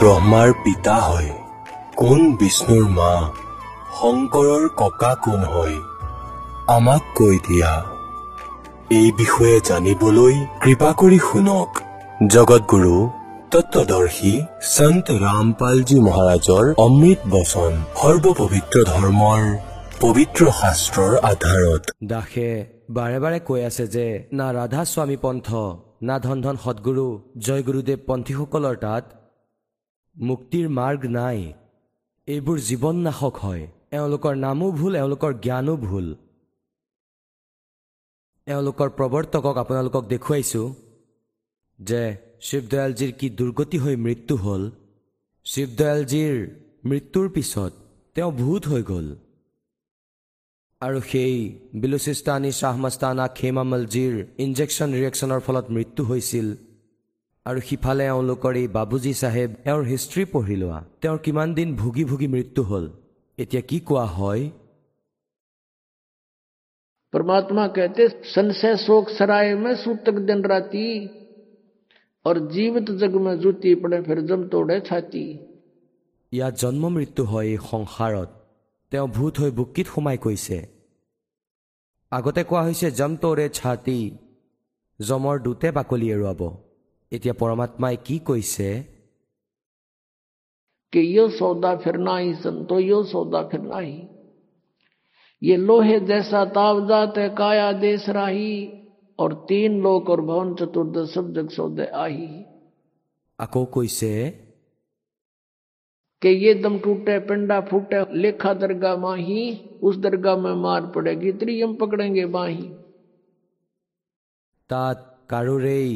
ব্ৰহ্মাৰ পিতা হয়। কোন বিষ্ণুৰ মা? শংকৰৰ ককা কোন হয়? আমাক কৈ দিয়া। এই বিষয়ে জানিবলৈ কৃপা কৰি শুনক। জগতগুৰু তত্বদৰ্শী সন্ত ৰামপালজী মহাৰাজৰ অমৃত বচন সৰ্বপবিত্ৰ ধৰ্মৰ পবিত্ৰ শাস্ত্ৰৰ আধাৰত। দাসে বাৰে বাৰে কৈ আছে যে না ৰাধা স্বামী পন্থ না ধন ধন সদগুৰু জয় গুৰুদেৱ পন্থীসকলৰ তাত মুক্তিৰ মাৰ্গ নাই। এইবোৰ জীৱন নাশক হয়। এওঁলোকৰ নামো ভুল এওঁলোকৰ জ্ঞানো ভুল। এওঁলোকৰ প্ৰৱৰ্তকক আপোনালোকক দেখুৱাইছোঁ যে শিৱদয়ালজীৰ কি দুৰ্গতি হৈ মৃত্যু হ'ল। শিৱদয়ালজীৰ মৃত্যুৰ পিছত তেওঁ ভূত হৈ গ'ল। আৰু সেই বিলুচিস্তানী শ্বাহমাস্তানা খেমামলজীৰ ইনজেকশ্যন ৰিয়েকশ্যনৰ ফলত মৃত্যু হৈছিল। আৰু সিফালে এওঁলোকৰ এই বাবুজী চাহেব এওঁৰ হিষ্ট্ৰী পঢ়ি লোৱা তেওঁৰ কিমান দিন ভুগি ভুগি মৃত্যু হ'ল এতিয়া কি কোৱা হয় परमात्मा कहते संशय शोक सराय में सूतक दिन राती और जीवित जग में जूती पड़े फिर जम तोड़े छाती ইয়াত জন্ম মৃত্যু হয় এই সংসাৰত তেওঁ ভূত হৈ বুকিত সোমাই কৈছে আগতে কোৱা হৈছে জমতৌৰে ছাতি জমৰ দুটে বাকলি এৰুৱাব এতিয়া পৰমাত্মাই কি কৈছে कि यो सौदा फिर ना ही संतो यो सौदा फिर ना ही ये लोहे जैसा ताव जात है काया देश राही और तीन लोक और भवन चतुर्दश सब जग सौदे आही আকৌ কৈছে कि ये दम टूटे पिंडा फूटे लेखा दरगाह माही उस दरगाह में मार पड़ेगी त्रियम पकड़ेंगे बाही তাত কাৰোৰেই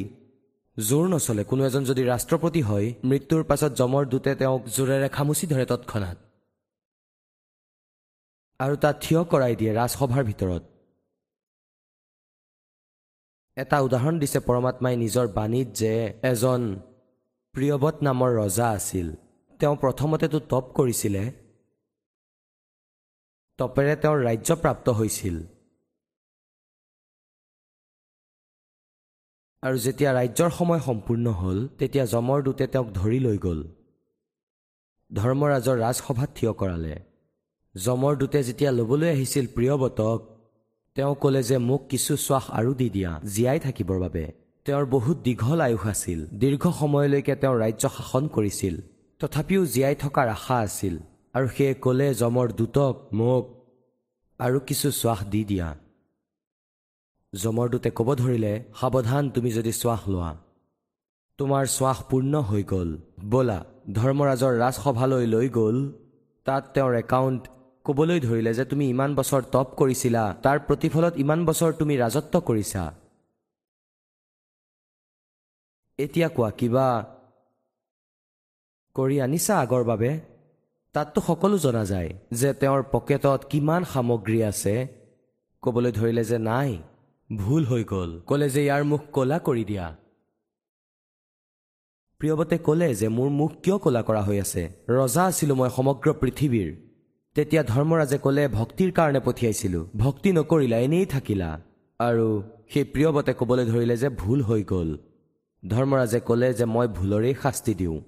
জোৰ নচলে কোনো এজন যদি ৰাষ্ট্ৰপতি হয় মৃত্যুৰ পাছত জমৰ দূতে তেওঁক জোৰেৰে খামুচি ধৰে তৎক্ষণাত। আৰু তাত থিয় কৰাই দিয়ে ৰাজসভাৰ ভিতৰত। এটা উদাহৰণ দিছে পৰমাত্মাই নিজৰ বাণীত যে এজন প্ৰিয়ৱত নামৰ ৰজা আছিল। তেওঁ প্ৰথমতেতো তপ কৰিছিলে। তপেৰে তেওঁৰ ৰাজ্য প্ৰাপ্ত হৈছিল। আৰু যেতিয়া ৰাজ্যৰ সময় সম্পূৰ্ণ হ'ল তেতিয়া যমৰ দূতে তেওঁক ধৰি লৈ গ'ল। ধৰ্মৰাজৰ ৰাজসভাত থিয় কৰালে। যমৰ দূতে যেতিয়া ল'বলৈ আহিছিল প্ৰিয়ৱতক তেওঁ ক'লে যে মোক কিছু শ্বাস আৰু দি দিয়া জীয়াই থাকিবৰ বাবে। তেওঁৰ বহুত দীঘল আয়ুস আছিল। দীৰ্ঘ সময়লৈকে তেওঁ ৰাজ্য শাসন কৰিছিল। তথাপিও জীয়াই থকাৰ আশা আছিল। আৰু সেয়ে ক'লে যমৰ দূতক মোক আৰু কিছু শ্বাস দি দিয়া। যমৰদূতে ক'ব ধৰিলে সাৱধান তুমি যদি শ্বাস লোৱা। তোমাৰ শ্বাস পূৰ্ণ হৈ গ'ল। ব'লা ধৰ্মৰাজৰ ৰাজসভালৈ লৈ গ'ল। তাত তেওঁৰ একাউণ্ট। ক'বলৈ ধৰিলে যে তুমি ইমান বছৰ তপ কৰিছিলা তাৰ প্ৰতিফলত ইমান বছৰ তুমি ৰাজত্ব কৰিছা। এতিয়া কোৱা কিবা কৰি আনিছা আগৰ বাবে? তাততো সকলো জনা যায় যে তেওঁৰ পকেটত কিমান সামগ্ৰী আছে। ক'বলৈ ধৰিলে যে নাই। ভুল হৈ গ'ল। ক'লে যে ইয়াৰ মুখ ক'লা কৰি দিয়া। প্ৰিয়ৱতে ক'লে যে মোৰ মুখ কিয় ক'লা কৰা হৈ আছে? ৰজা আছিলোঁ মই সমগ্ৰ পৃথিৱীৰ। তেতিয়া ধৰ্মৰাজে ক'লে ভক্তিৰ কাৰণে পঠিয়াইছিলোঁ। ভক্তি নকৰিলা এনেই থাকিলা। আৰু সেই প্ৰিয়ৱতে ক'বলৈ ধৰিলে যে ভুল হৈ গ'ল। ধৰ্মৰাজে ক'লে যে মই ভুলৰেই শাস্তি দিওঁ।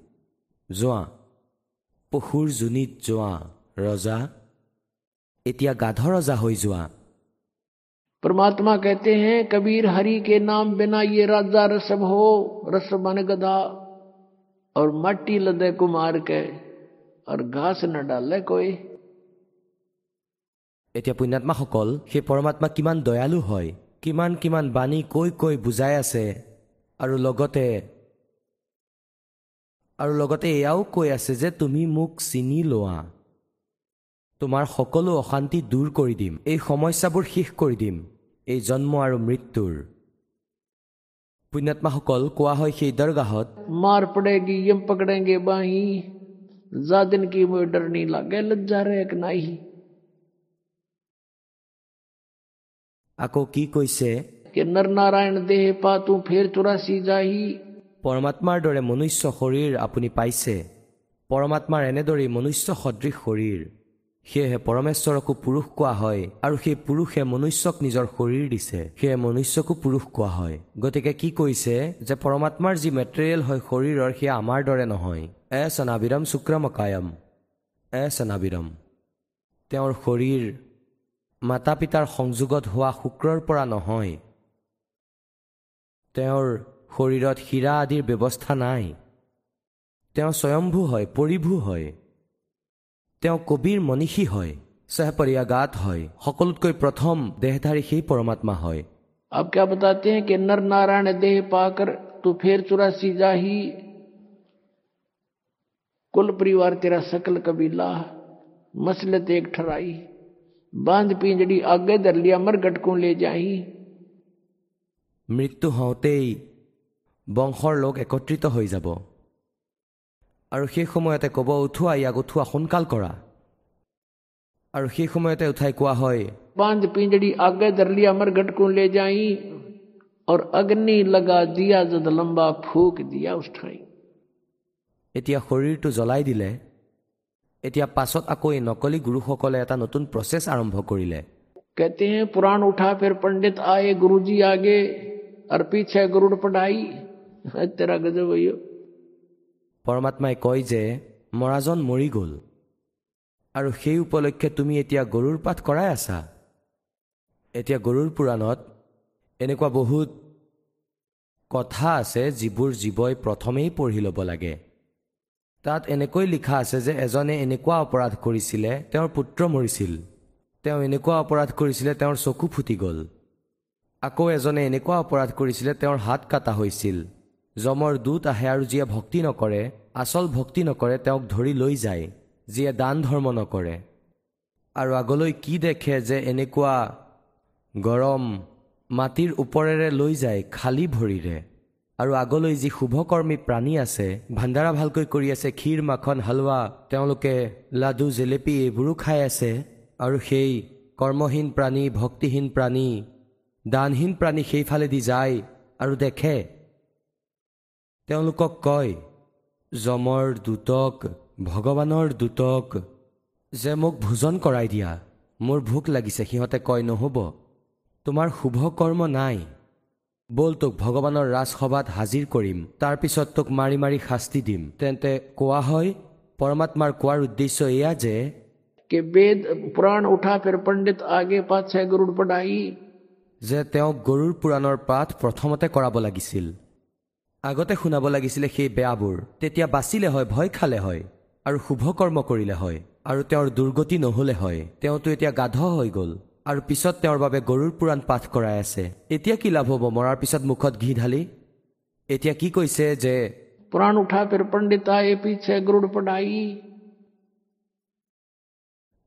যোৱা পশুৰ জুনিত যোৱা ৰজা। এতিয়া গাধ ৰজা হৈ যোৱা। परमात्मा कहते हैं कबीर हरि के नाम बिना ये राजा रसम हो रस मन गधा और मट्टी लदे कुमार के और घास न डाले कोई এতিয়া পুণ্যাত্মাসকল সেই পৰমাত্মা কিমান দয়ালু হয় কিমান কিমান বাণী কৈ কৈ বুজাই আছে আৰু লগতে আৰু লগতে এয়াও কৈ আছে যে তুমি মোক চিনি লোৱা তোমাৰ সকলো অশান্তি দূৰ কৰি দিম এই সমস্যাবোৰ শেষ কৰি দিম এই জন্ম আৰু মৃত্যুৰ। পুণ্যাত্মাসকল কোৱা হয় সেই দৰগাহত মাৰ পড়েগি ইম পকড়েগে বাহি যা দিন কি মই ডৰ নি লাগে লজ্জাৰে এক নাই আকৌ কি কৈছে? কে নৰ নাৰায়ণ দেহ পা তু ফেৰ চুৰাচি যাহি। পৰমাত্মাৰ দৰে মনুষ্য শৰীৰ আপুনি পাইছে। পৰমাত্মাৰ এনেদৰেই মনুষ্য সদৃশ শৰীৰ। সেয়েহে পৰমেশ্বৰকো পুৰুষ কোৱা হয় আৰু সেই পুৰুষে মনুষ্যক নিজৰ শৰীৰ দিছে। সেয়ে মনুষ্যকো পুৰুষ কোৱা হয়। গতিকে কি কৈছে যে পৰমাত্মাৰ যি মেটেৰিয়েল হয় শৰীৰৰ সেয়া আমাৰ দৰে নহয়। এ চনাবিৰম শুক্ৰমকায়ম। এ চনাবিৰম তেওঁৰ শৰীৰ মাতা পিতাৰ সংযোগত হোৱা শুক্ৰৰ পৰা নহয়। তেওঁৰ শৰীৰত হীৰা আদিৰ ব্যৱস্থা নাই। তেওঁ স্বয়ম্ভూ হয় পৰিভূ হয়। তেওঁ কবিৰ মনীষী হয় চেহপৰীয়া গাত হয় সকলোতকৈ প্ৰথম দেহধাৰী সেই পৰমাত্মা হয় अब क्या बताते हैं कि नर नारायण देह पाकर तू फिर चौरासी जाही कुल परिवार तेरा सकल कबीला मसलत एक ठराई बांध पिंजड़ी आगे धर लिया मरगट को ले जाही মৃত্যু হওঁতেই বংশৰ লোক একত্ৰিত হৈ যাব আৰু সেই সময়তে ক'ব উঠোৱা ইয়াক উঠোৱা সোনকাল কৰা আৰু সেই সময়তে উঠাই কোৱা হয় बांध पिंजड़ी आगे धर लिया मरगट को ले जाई और अग्नि लगा दिया जद लंबा फूक दिया उस ठाई এতিয়া শৰীৰটো জ্বলাই দিলে এতিয়া পাছত আকৌ এই নকলি গুৰুসকলে এটা নতুন প্ৰচেছ আৰম্ভ কৰিলে कहते हैं पुराण उठा फिर पंडित आए गुरुजी आगे और पीछे गरुड़ पढ़ाई तेरा गजब भैया পৰমাত্মাই কয় যে মৰাজন মৰি গ'ল। আৰু সেই উপলক্ষে তুমি এতিয়া গৰুৰ পাঠ কৰাই আছা। এতিয়া গৰুৰ পুৰাণত এনেকুৱা বহুত কথা আছে যিবোৰ জীৱই প্ৰথমেই পঢ়ি ল'ব লাগে। তাত এনেকৈ লিখা আছে যে এজনে এনেকুৱা অপৰাধ কৰিছিলে তেওঁৰ পুত্ৰ মৰিছিল। তেওঁ এনেকুৱা অপৰাধ কৰিছিলে তেওঁৰ চকু ফুটি গ'ল। আকৌ এজনে এনেকুৱা অপৰাধ কৰিছিলে তেওঁৰ হাত কাটা হৈছিল। যমৰ দূত আহে আৰু যিয়ে ভক্তি নকৰে আচল ভক্তি নকৰে তেওঁক ধৰি লৈ যায় যিয়ে দান ধৰ্ম নকৰে। আৰু আগলৈ কি দেখে যে এনেকুৱা গৰম মাটিৰ ওপৰেৰে লৈ যায় খালী ভৰিৰে। আৰু আগলৈ যি শুভকৰ্মী প্ৰাণী আছে ভাণ্ডাৰা ভালকৈ কৰি আছে ক্ষীৰ মাখন হালোৱা তেওঁলোকে লাডু জেলেপি এইবোৰো খাই আছে আৰু সেই কৰ্মহীন প্ৰাণী ভক্তিহীন প্ৰাণী দানহীন প্ৰাণী সেইফালেদি যায় আৰু দেখে তেওঁলোকক কয় যমৰ দূতক ভগৱানৰ দূতক যে মোক ভোজন কৰাই দিয়া মোৰ ভোক লাগিছে সিহঁতে কয় নহ'ব তোমাৰ শুভ কৰ্ম নাই ব'ল তোক ভগৱানৰ ৰাজসভাত হাজিৰ কৰিম তাৰপিছত তোক মাৰি মাৰি শাস্তি দিম তেন্তে কোৱা হয় পৰমাত্মাৰ কোৱাৰ উদ্দেশ্য এয়া যে कि वेद पुराण उठा फिर पंडित आगे पाछे गरुड़ पढ़ाई যে তেওঁক গৰুৰ পুৰাণৰ পাঠ প্ৰথমতে কৰাব লাগিছিল আগতে শুনাব লাগিছিলে সেই বেয়াবোৰ। তেতিয়া বাচিলে হয় ভয় খালে হয় আৰু শুভ কৰ্ম কৰিলে হয় আৰু তেওঁৰ দুৰ্গতি নহ'লে হয়। তেওঁতো এতিয়া গাধ হৈ গ'ল আৰু পিছত তেওঁৰ বাবে গৰুৰ পুৰাণ পাঠ কৰাই আছে। এতিয়া কি লাভ হ'ব? মৰাৰ পিছত মুখত ঘি ঢালি? এতিয়া কি কৈছে যে পুৰাণ উঠা পণ্ডিতা এপিছে গৰুড়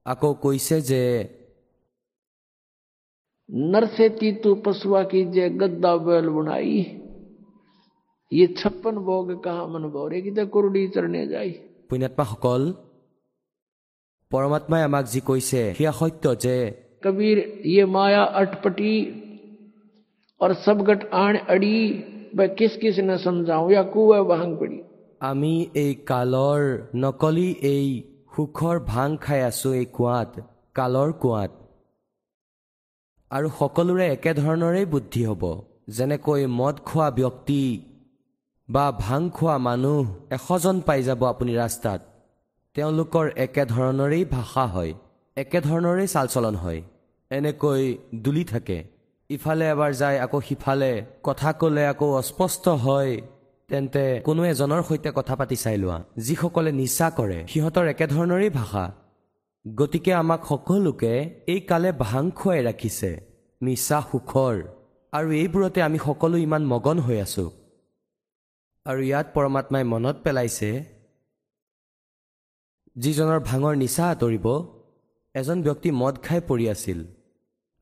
আকৌ কৈছে যে নৰ্চে তিতু পশুৱা কি যে গদ্দা বেল বনাই। ये छप्पन भोग कहा मन भोरे की तो कुरडी चरने जाई পুণ্যাত্মাসকল পৰমাত্মাই আমাক যি কৈছে সেয়া সত্য যে कबीर ये माया अटपटी और सब गट आण अड़ी वह किस किस न समझाऊं या कुआ भांग पड़ी আমি এই কালৰ নকলি এই সুখৰ ভাং খাই আছো এই কুঁৱাত কালৰ কুঁৱাত আৰু সকলোৰে একেধৰণৰেই বুদ্ধি হ'ব যেনেকৈ মদ খোৱা ব্যক্তি বা ভাং খোৱা মানুহ এশজন পাই যাব আপুনি ৰাস্তাত। তেওঁলোকৰ একেধৰণৰেই ভাষা হয় একেধৰণৰেই চাল চলন হয়। এনেকৈ দুলি থাকে। ইফালে এবাৰ যায় আকৌ সিফালে কথা ক'লে আকৌ অস্পষ্ট হয়। তেন্তে কোনো এজনৰ সৈতে কথা পাতি চাই লোৱা যিসকলে নিচা কৰে সিহঁতৰ একেধৰণৰেই ভাষা। গতিকে আমাক সকলোকে এই কালে ভাং খুৱাই ৰাখিছে নিচা সুখৰ। আৰু এইবোৰতে আমি সকলো ইমান মগন হৈ আছো। আৰু ইয়াত পৰমাত্মাই মনত পেলাইছে যিজনৰ ভাঙৰ নিচা আঁতৰিব এজন ব্যক্তি মদ খাই পৰি আছিল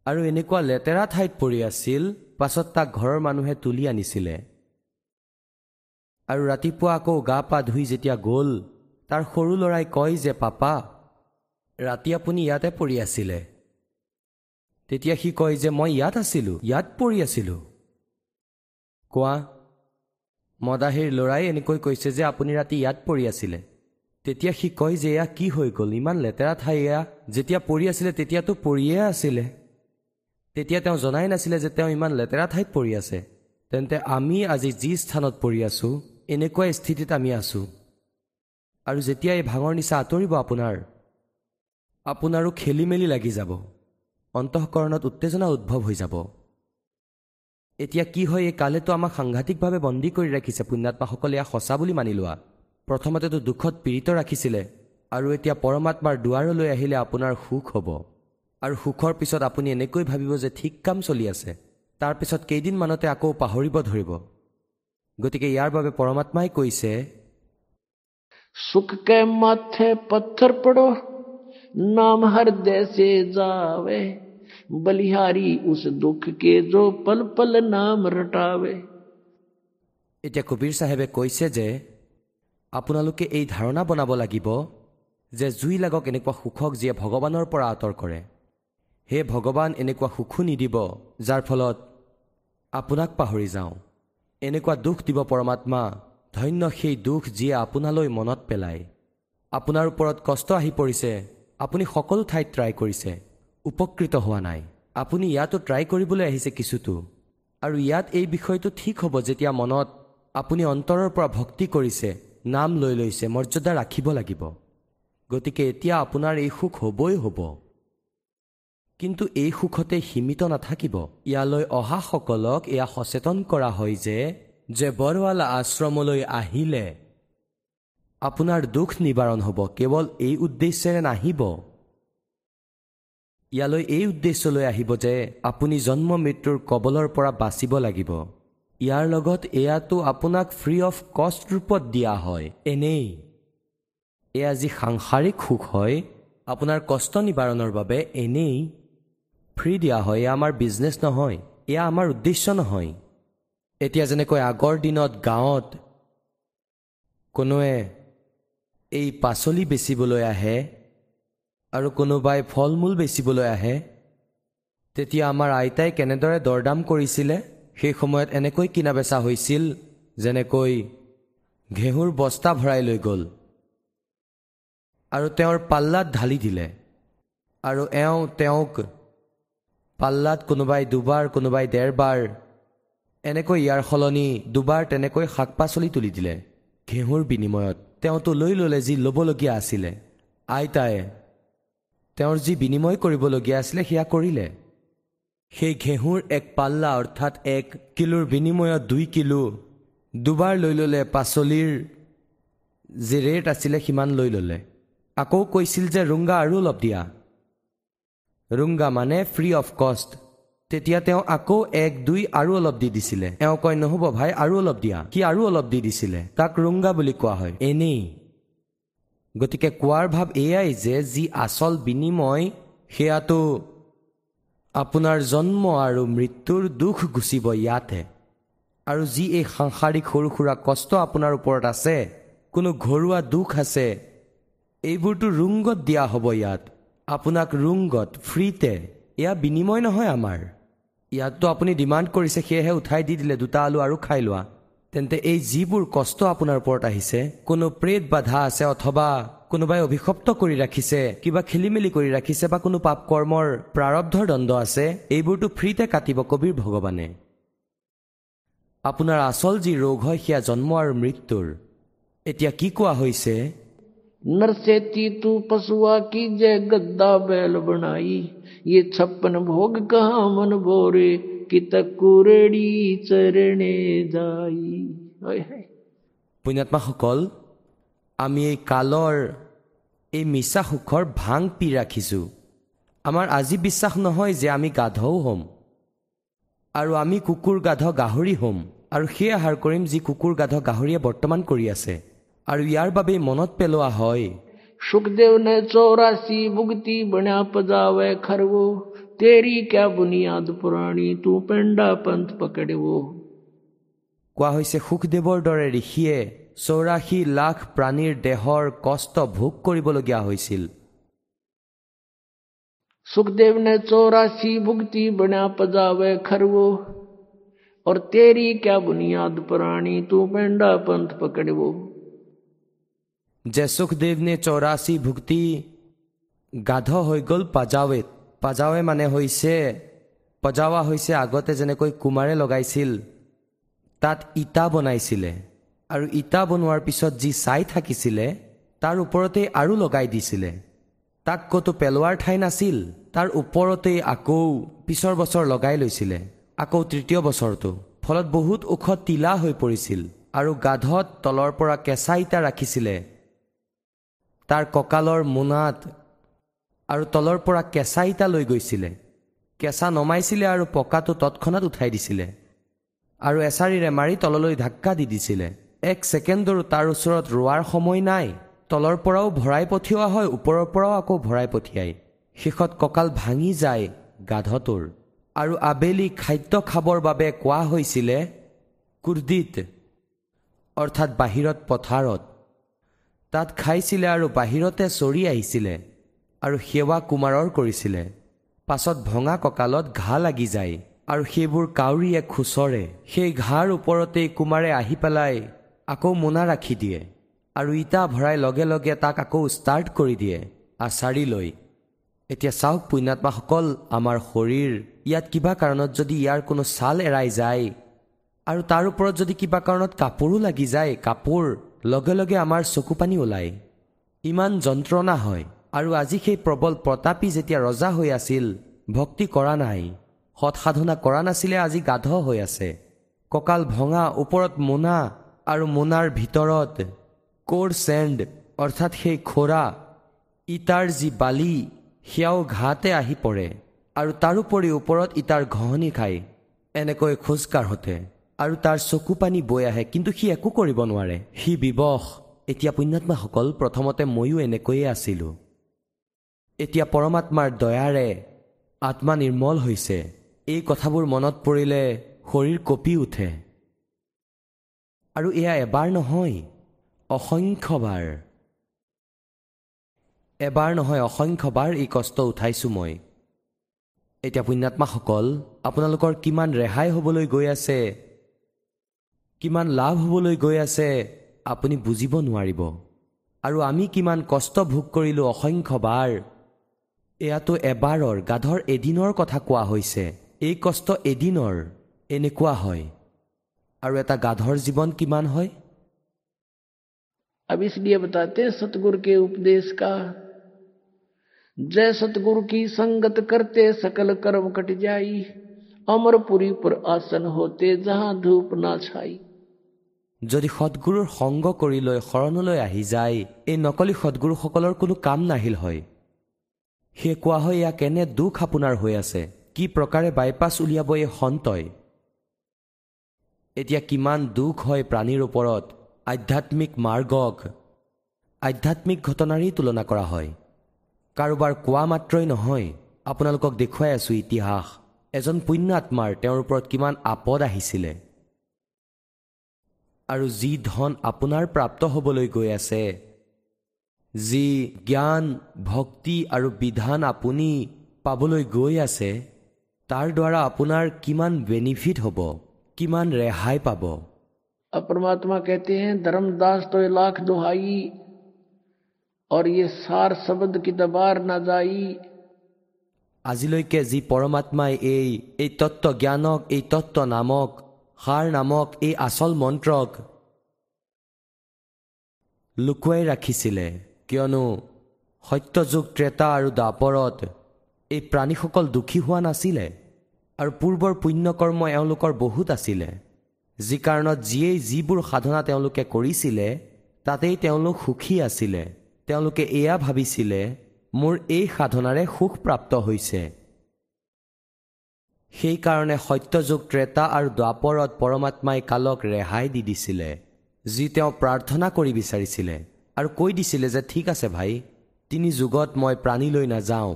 আৰু এনেকুৱা লেতেৰা ঠাইত পৰি আছিল পাছত তাক ঘৰৰ মানুহে তুলি আনিছিলে। আৰু ৰাতিপুৱা আকৌ গা পা ধুই যেতিয়া গ'ল তাৰ সৰু ল'ৰাই কয় যে পাপা ৰাতি আপুনি ইয়াতে পৰি আছিলে। তেতিয়া সি কয় যে মই ইয়াত আছিলোঁ ইয়াত পৰি আছিলোঁ। কোৱা মদাহীৰ ল'ৰাই এনেকৈ কৈছে যে আপুনি ৰাতি ইয়াত পৰি আছিলে। তেতিয়া সি কয় যে এয়া কি হৈ গ'ল? ইমান লেতেৰা ঠাই এয়া। যেতিয়া পৰি আছিলে তেতিয়াতো পৰিয়ে আছিলে। তেতিয়া তেওঁ জনাই নাছিলে যে তেওঁ ইমান লেতেৰা ঠাইত পৰি আছে। তেন্তে আমি আজি যি স্থানত পৰি আছো এনেকুৱা স্থিতিত আমি আছো। আৰু যেতিয়া এই ভাঙৰ নিচা আঁতৰিব আপোনাৰ আপোনাৰো খেলি মেলি লাগি যাব। অন্তঃকৰণত উত্তেজনা উদ্ভৱ হৈ যাব। এতিয়া কি হয় এই কালেতো আমাক সাংঘাতিকভাৱে বন্দী কৰি ৰাখিছে পুণ্যাত্মাসকলে এয়া সঁচা বুলি মানি লোৱা। প্ৰথমতেতো দুখত পীড়িত ৰাখিছিলে আৰু এতিয়া পৰমাত্মাৰ দুৱাৰলৈ আহিলে আপোনাৰ সুখ হ'ব। আৰু সুখৰ পিছত আপুনি এনেকৈ ভাবিব যে ঠিক কাম চলি আছে তাৰপিছত কেইদিনমানতে আকৌ পাহৰিব ধৰিব। গতিকে ইয়াৰ বাবে পৰমাত্মাই কৈছে সুখকে মাথে পথৰ পড়ো নাম হৰ দেশে যাৱে। बलिहारी उस दुख के जो पल पल नाम रटावे এতিয়া কবিৰ চাহেবে কৈছে যে আপোনালোকে এই ধাৰণা বনাব লাগিব যে জুই লাগক এনেকুৱা সুখক যিয়ে ভগৱানৰ পৰা আঁতৰ কৰে হে ভগৱান এনেকুৱা সুখো নিদিব যাৰ ফলত আপোনাক পাহৰি যাওঁ এনেকুৱা দুখ দিব পৰমাত্মা ধন্য সেই দুখ যিয়ে আপোনালৈ মনত পেলায় আপোনাৰ ওপৰত কষ্ট আহি পৰিছে আপুনি সকলো ঠাইত ট্ৰাই কৰিছে উপকৃত হোৱা নাই। আপুনি ইয়াতো ট্ৰাই কৰিবলৈ আহিছে কিছুতো। আৰু ইয়াত এই বিষয়টো ঠিক হ'ব যেতিয়া মনত আপুনি অন্তৰৰ পৰা ভক্তি কৰিছে নাম লৈ লৈছে মৰ্যাদা ৰাখিব লাগিব। গতিকে এতিয়া আপোনাৰ এই সুখ হ'বই হ'ব। কিন্তু এই সুখতে সীমিত নাথাকিব। ইয়ালৈ অহাসকলক এয়া সচেতন কৰা হয় যে যে বৰৱালা আশ্ৰমলৈ আহিলে আপোনাৰ দুখ নিবাৰণ হ'ব। কেৱল এই উদ্দেশ্যেৰে নাহিব। ইয়ালৈ এই উদ্দেশ্যলৈ আহিব যে আপুনি জন্ম মৃত্যুৰ কবলৰ পৰা বাচিব লাগিব। ইয়াৰ লগত এয়াতো আপোনাক ফ্ৰী অফ কষ্ট ৰূপত দিয়া হয়। এনেই এয়া যি সাংসাৰিক সুখ হয় আপোনাৰ কষ্ট নিবাৰণৰ বাবে এনেই ফ্ৰী দিয়া হয়। এয়া আমাৰ বিজনেছ নহয় এয়া আমাৰ উদ্দেশ্য নহয়। এতিয়া যেনেকৈ আগৰ দিনত গাঁৱত কোনোৱে এই পাচলি বেচিবলৈ আহে আৰু কোনোবাই ফল মূল বেচিবলৈ আহে তেতিয়া আমাৰ আইতাই কেনেদৰে দৰদাম কৰিছিলে সেই সময়ত এনেকৈ কিনা বেচা হৈছিল যেনেকৈ ঘেঁহুৰ বস্তা ভৰাই লৈ গ'ল আৰু তেওঁৰ পাল্লাত ঢালি দিলে আৰু এওঁ তেওঁক পাল্লাত কোনোবাই দুবাৰ কোনোবাই ডেৰবাৰ এনেকৈ ইয়াৰ সলনি দুবাৰ তেনেকৈ শাক পাচলি তুলি দিলে। ঘেঁহুৰ বিনিময়ত তেওঁতো লৈ ল'লে যি ল'বলগীয়া আছিলে। আইতাই তেওঁৰ যি বিনিময় কৰিবলগীয়া আছিলে সেয়া কৰিলে। সেই ঘেঁহুৰ এক পাল্লা অৰ্থাৎ এক কিলোৰ বিনিময়ত দুই কিলো দুবাৰ লৈ ল'লে পাচলিৰ যি ৰেট আছিলে সিমান লৈ ল'লে। আকৌ কৈছিল যে ৰুংগা আৰু অলপ দিয়া। ৰুংগা মানে ফ্ৰী অফ কষ্ট তেতিয়া তেওঁ আকৌ এক দুই আৰু অলপ দি দিছিলে। এওঁ কয় নহ'ব ভাই আৰু অলপ দিয়া। সি আৰু অলপ দি দিছিলে? তাক ৰুংগা বুলি কোৱা হয়। এনেই। গতিকে কোৱাৰ ভাৱ এয়াই যে যি আচল বিনিময় সেয়াটো আপোনাৰ জন্ম আৰু মৃত্যুৰ দুখ গুচিব ইয়াতে আৰু যি এই সাংসাৰিক সৰু সুৰা কষ্ট আপোনাৰ ওপৰত আছে কোনো ঘৰুৱা দুখ আছে এইবোৰতো ৰুংগত দিয়া হ'ব ইয়াত। আপোনাক ৰুংগত ফ্ৰীতে এয়া বিনিময় নহয় আমাৰ। ইয়াততো আপুনি ডিমাণ্ড কৰিছে সেয়েহে উঠাই দি দিলে দুটা আলু আৰু খাই লোৱা। তেন্তে এই যিবোৰ কষ্ট আপোনাৰ ওপৰত আহিছে কোনো প্ৰেত বাধা আছে অথবা কোনোবাই অভিশপ্ত কৰি ৰাখিছে কিবা খেলি মেলি কৰি ৰাখিছে বা কোনো পাপ কৰ্মৰ প্ৰাৰব্ধৰ দণ্ড আছে এইবোৰতো ফ্ৰীতে কাটিব কবিৰ ভগৱানে আপোনাৰ আচল যি ৰোগ হয় সেয়া জন্ম আৰু মৃত্যুৰ এতিয়া কি কোৱা হৈছে नर से तू पशुआ की जय गद्दा बैल बनाई ये छप्पन भोग कहा मन बोरे कित যাই পুণ্যাত্মাসকল আমি এই কালৰ এই মিছা সুখৰ ভাং পি ৰাখিছোঁ। আমাৰ আজি বিশ্বাস নহয় যে আমি গাধও হ'ম। আৰু আমি কুকুৰ গাধ গাহৰি হ'ম। আৰু সেই আহাৰ কৰিম যি কুকুৰ গাধ গাহৰিয়ে বৰ্তমান কৰি আছে। আৰু ইয়াৰ বাবে মনত পেলোৱা হয় সুখদেৱ নে চৌৰাচী মুক্তি বনা পজাৱে খাৰ तेरी क्या बुनियाद पुरानी तू पेंडा पंथ पकड़े वो কোৱা হৈছে সুখদেৱৰ দৰে ঋষিয়ে চৌৰাশী লাখ প্ৰাণীৰ দেহৰ কষ্ট ভোগ কৰিবলগীয়া হৈছিল सुखदेव ने चौरासी भुगती बना पजावे खरवो और तेरी क्या बुनियाद पुरानी तू पेंडा पंथ पकड़े वो যে সুখদেৱ নে চৌৰাশী ভুক্তি গাধ হৈ গ'ল পাজাৱেত পাজাৱে মানে হৈছে পজাৱা হৈছে আগতে যেনেকৈ কুমাৰে লগাইছিল তাত ইটা বনাইছিলে। আৰু ইটা বনোৱাৰ পিছত যি ছাই থাকিছিলে তাৰ ওপৰতেই আৰু লগাই দিছিলে। তাক ক'তো পেলোৱাৰ ঠাই নাছিল তাৰ ওপৰতেই আকৌ পিছৰ বছৰ লগাই লৈছিলে আকৌ তৃতীয় বছৰটো। ফলত বহুত ওখ তিলা হৈ পৰিছিল আৰু গাধত তলৰ পৰা কেঁচা ইটা ৰাখিছিলে। তাৰ কঁকালৰ মোনাত আৰু তলৰ পৰা কেঁচা ইটা লৈ গৈছিলে। কেঁচা নমাইছিলে আৰু পকাটো তৎক্ষণাত উঠাই দিছিলে। আৰু এচাৰিৰে মাৰি তললৈ ধাক্কা দি দিছিলে। এক ছেকেণ্ডৰো তাৰ ওচৰত ৰোৱাৰ সময় নাই। তলৰ পৰাও ভৰাই পঠিওৱা হয় ওপৰৰ পৰাও আকৌ ভৰাই পঠিয়ায়। শেষত কঁকাল ভাঙি যায় গাধটোৰ। আৰু আবেলি খাদ্য খাবৰ বাবে কোৱা হৈছিলে কুৰ্দিত অৰ্থাৎ বাহিৰত পথাৰত। তাত খাইছিলে আৰু বাহিৰতে চৰি আহিছিলে। আৰু সেৱা কুমাৰৰ কৰিছিলে। পাছত ভঙা কঁকালত ঘাঁ লাগি যায় আৰু সেইবোৰ কাউৰীয়ে খুচৰে। সেই ঘাঁৰ ওপৰতেই কুমাৰে আহি পেলাই আকৌ মোনা ৰাখি দিয়ে আৰু ইটা ভৰাই লগে লগে তাক আকৌ ষ্টাৰ্ট কৰি দিয়ে আচাৰি লৈ এতিয়া চাওক পুণ্যাত্মাসকল আমাৰ শৰীৰ ইয়াত কিবা কাৰণত যদি ইয়াৰ কোনো ছাল এৰাই যায় আৰু তাৰ ওপৰত যদি কিবা কাৰণত কাপোৰো লাগি যায় কাপোৰ লগে লগে আমাৰ চকু পানী ওলায়। ইমান যন্ত্ৰণা হয়। আৰু আজি সেই প্ৰবল প্ৰতাপী যেতিয়া ৰজা হৈ আছিল ভক্তি কৰা নাই সৎসাধনা কৰা নাছিলে আজি গাধ হৈ আছে। কঁকাল ভঙা ওপৰত মোনা আৰু মোনাৰ ভিতৰত কোৰ চেণ্ড অৰ্থাৎ সেই খোৰা ইটাৰ যি বালি সেয়াও ঘাতে আহি পৰে আৰু তাৰোপৰি ওপৰত ইটাৰ ঘঁহনি খায়। এনেকৈ খোজকাঢ়োতে আৰু তাৰ চকু পানী বৈ আহে কিন্তু সি একো কৰিব নোৱাৰে। সি বিবশ। এতিয়া পুণ্যাত্মাসকল প্ৰথমতে ময়ো এনেকৈয়ে আছিলোঁ। এতিয়া পৰমাত্মাৰ দয়াৰে আত্মা নিৰ্মল হৈছে। এই কথাবোৰ মনত পৰিলে শৰীৰ কঁপি উঠে। আৰু এয়া এবাৰ নহয় অসংখ্যবাৰ। এবাৰ নহয় অসংখ্যবাৰ এই কষ্ট উঠাইছোঁ মই। এতিয়া পুণ্যাত্মাসকল আপোনালোকৰ কিমান ৰেহাই হ'বলৈ গৈ আছে কিমান লাভ হ'বলৈ গৈ আছে আপুনি বুজিব নোৱাৰিব। আৰু আমি কিমান কষ্ট ভোগ কৰিলোঁ অসংখ্যবাৰ। এয়াতো এবাৰৰ গাধৰ এদিনৰ কথা কোৱা হৈছে এই কষ্ট এদিনৰ এনেকুৱা হয় আৰু এটা গাধৰ জীৱন কিমান হয় अब इसलिए बताते हैं सतगुरु के उपदेश का जय सतगुरु की संगत करते सकल कर्म कट जाई अमरपुरी पर आसन होते जहां धूप ना छाई যদি সদগুৰুৰ সংগ কৰি লৈ শৰণলৈ আহি যায় এই নকলি সদগুৰুসকলৰ কোনো কাম নাহিল হয় সেয়ে কোৱা হয় এয়া কেনে দুখ আপোনাৰ হৈ আছে? কি প্ৰকাৰে বাইপাছ উলিয়াব এই সন্তই? এতিয়া কিমান দুখ হয় প্ৰাণীৰ ওপৰত আধ্যাত্মিক মাৰ্গক। আধ্যাত্মিক ঘটনাৰেই তুলনা কৰা হয়। কাৰোবাৰ কোৱা মাত্ৰই নহয় আপোনালোকক দেখুৱাই আছো ইতিহাস। এজন পুণ্যাত্মাৰ তেওঁৰ ওপৰত কিমান আপদ আহিছিলে। আৰু যি ধন আপোনাৰ প্ৰাপ্ত হ'বলৈ গৈ আছে যি জ্ঞান ভক্তি আৰু বিধান আপুনি পাবলৈ গৈ আছে তাৰ দ্বাৰা আপোনাৰ কিমান বেনিফিট হ'ব কিমান ৰেহাই পাব अब परमात्मा कहते हैं धर्मदास तो ये लाख दुहाई और ये सार शब्द की दबार ना जाई আজিলৈকে যি পৰমাত্মাই এই এই তত্ত্ব জ্ঞানক এই তত্ত্ব নামক সাৰ নামক এই আচল মন্ত্ৰক লুকুৱাই ৰাখিছিলে কিয়নো সত্যযুগ ত্ৰেতা আৰু দাপৰত এই প্ৰাণীসকল দুখী হোৱা নাছিলে আৰু পূৰ্বৰ পুণ্যকৰ্ম এওঁলোকৰ বহুত আছিলে। যি কাৰণত যিয়েই যিবোৰ সাধনা তেওঁলোকে কৰিছিলে তাতেই তেওঁলোক সুখী আছিলে। তেওঁলোকে এয়া ভাবিছিলে মোৰ এই সাধনাৰে সুখ প্ৰাপ্ত হৈছে। সেইকাৰণে সত্যযুগ ত্ৰেতা আৰু দ্বাপৰত পৰমাত্মাই কালক ৰেহাই দি দিছিলে যি তেওঁ প্ৰাৰ্থনা কৰি বিচাৰিছিলে। আৰু কৈ দিছিলে যে ঠিক আছে ভাই তিনি যুগত মই প্ৰাণী লৈ নাযাওঁ।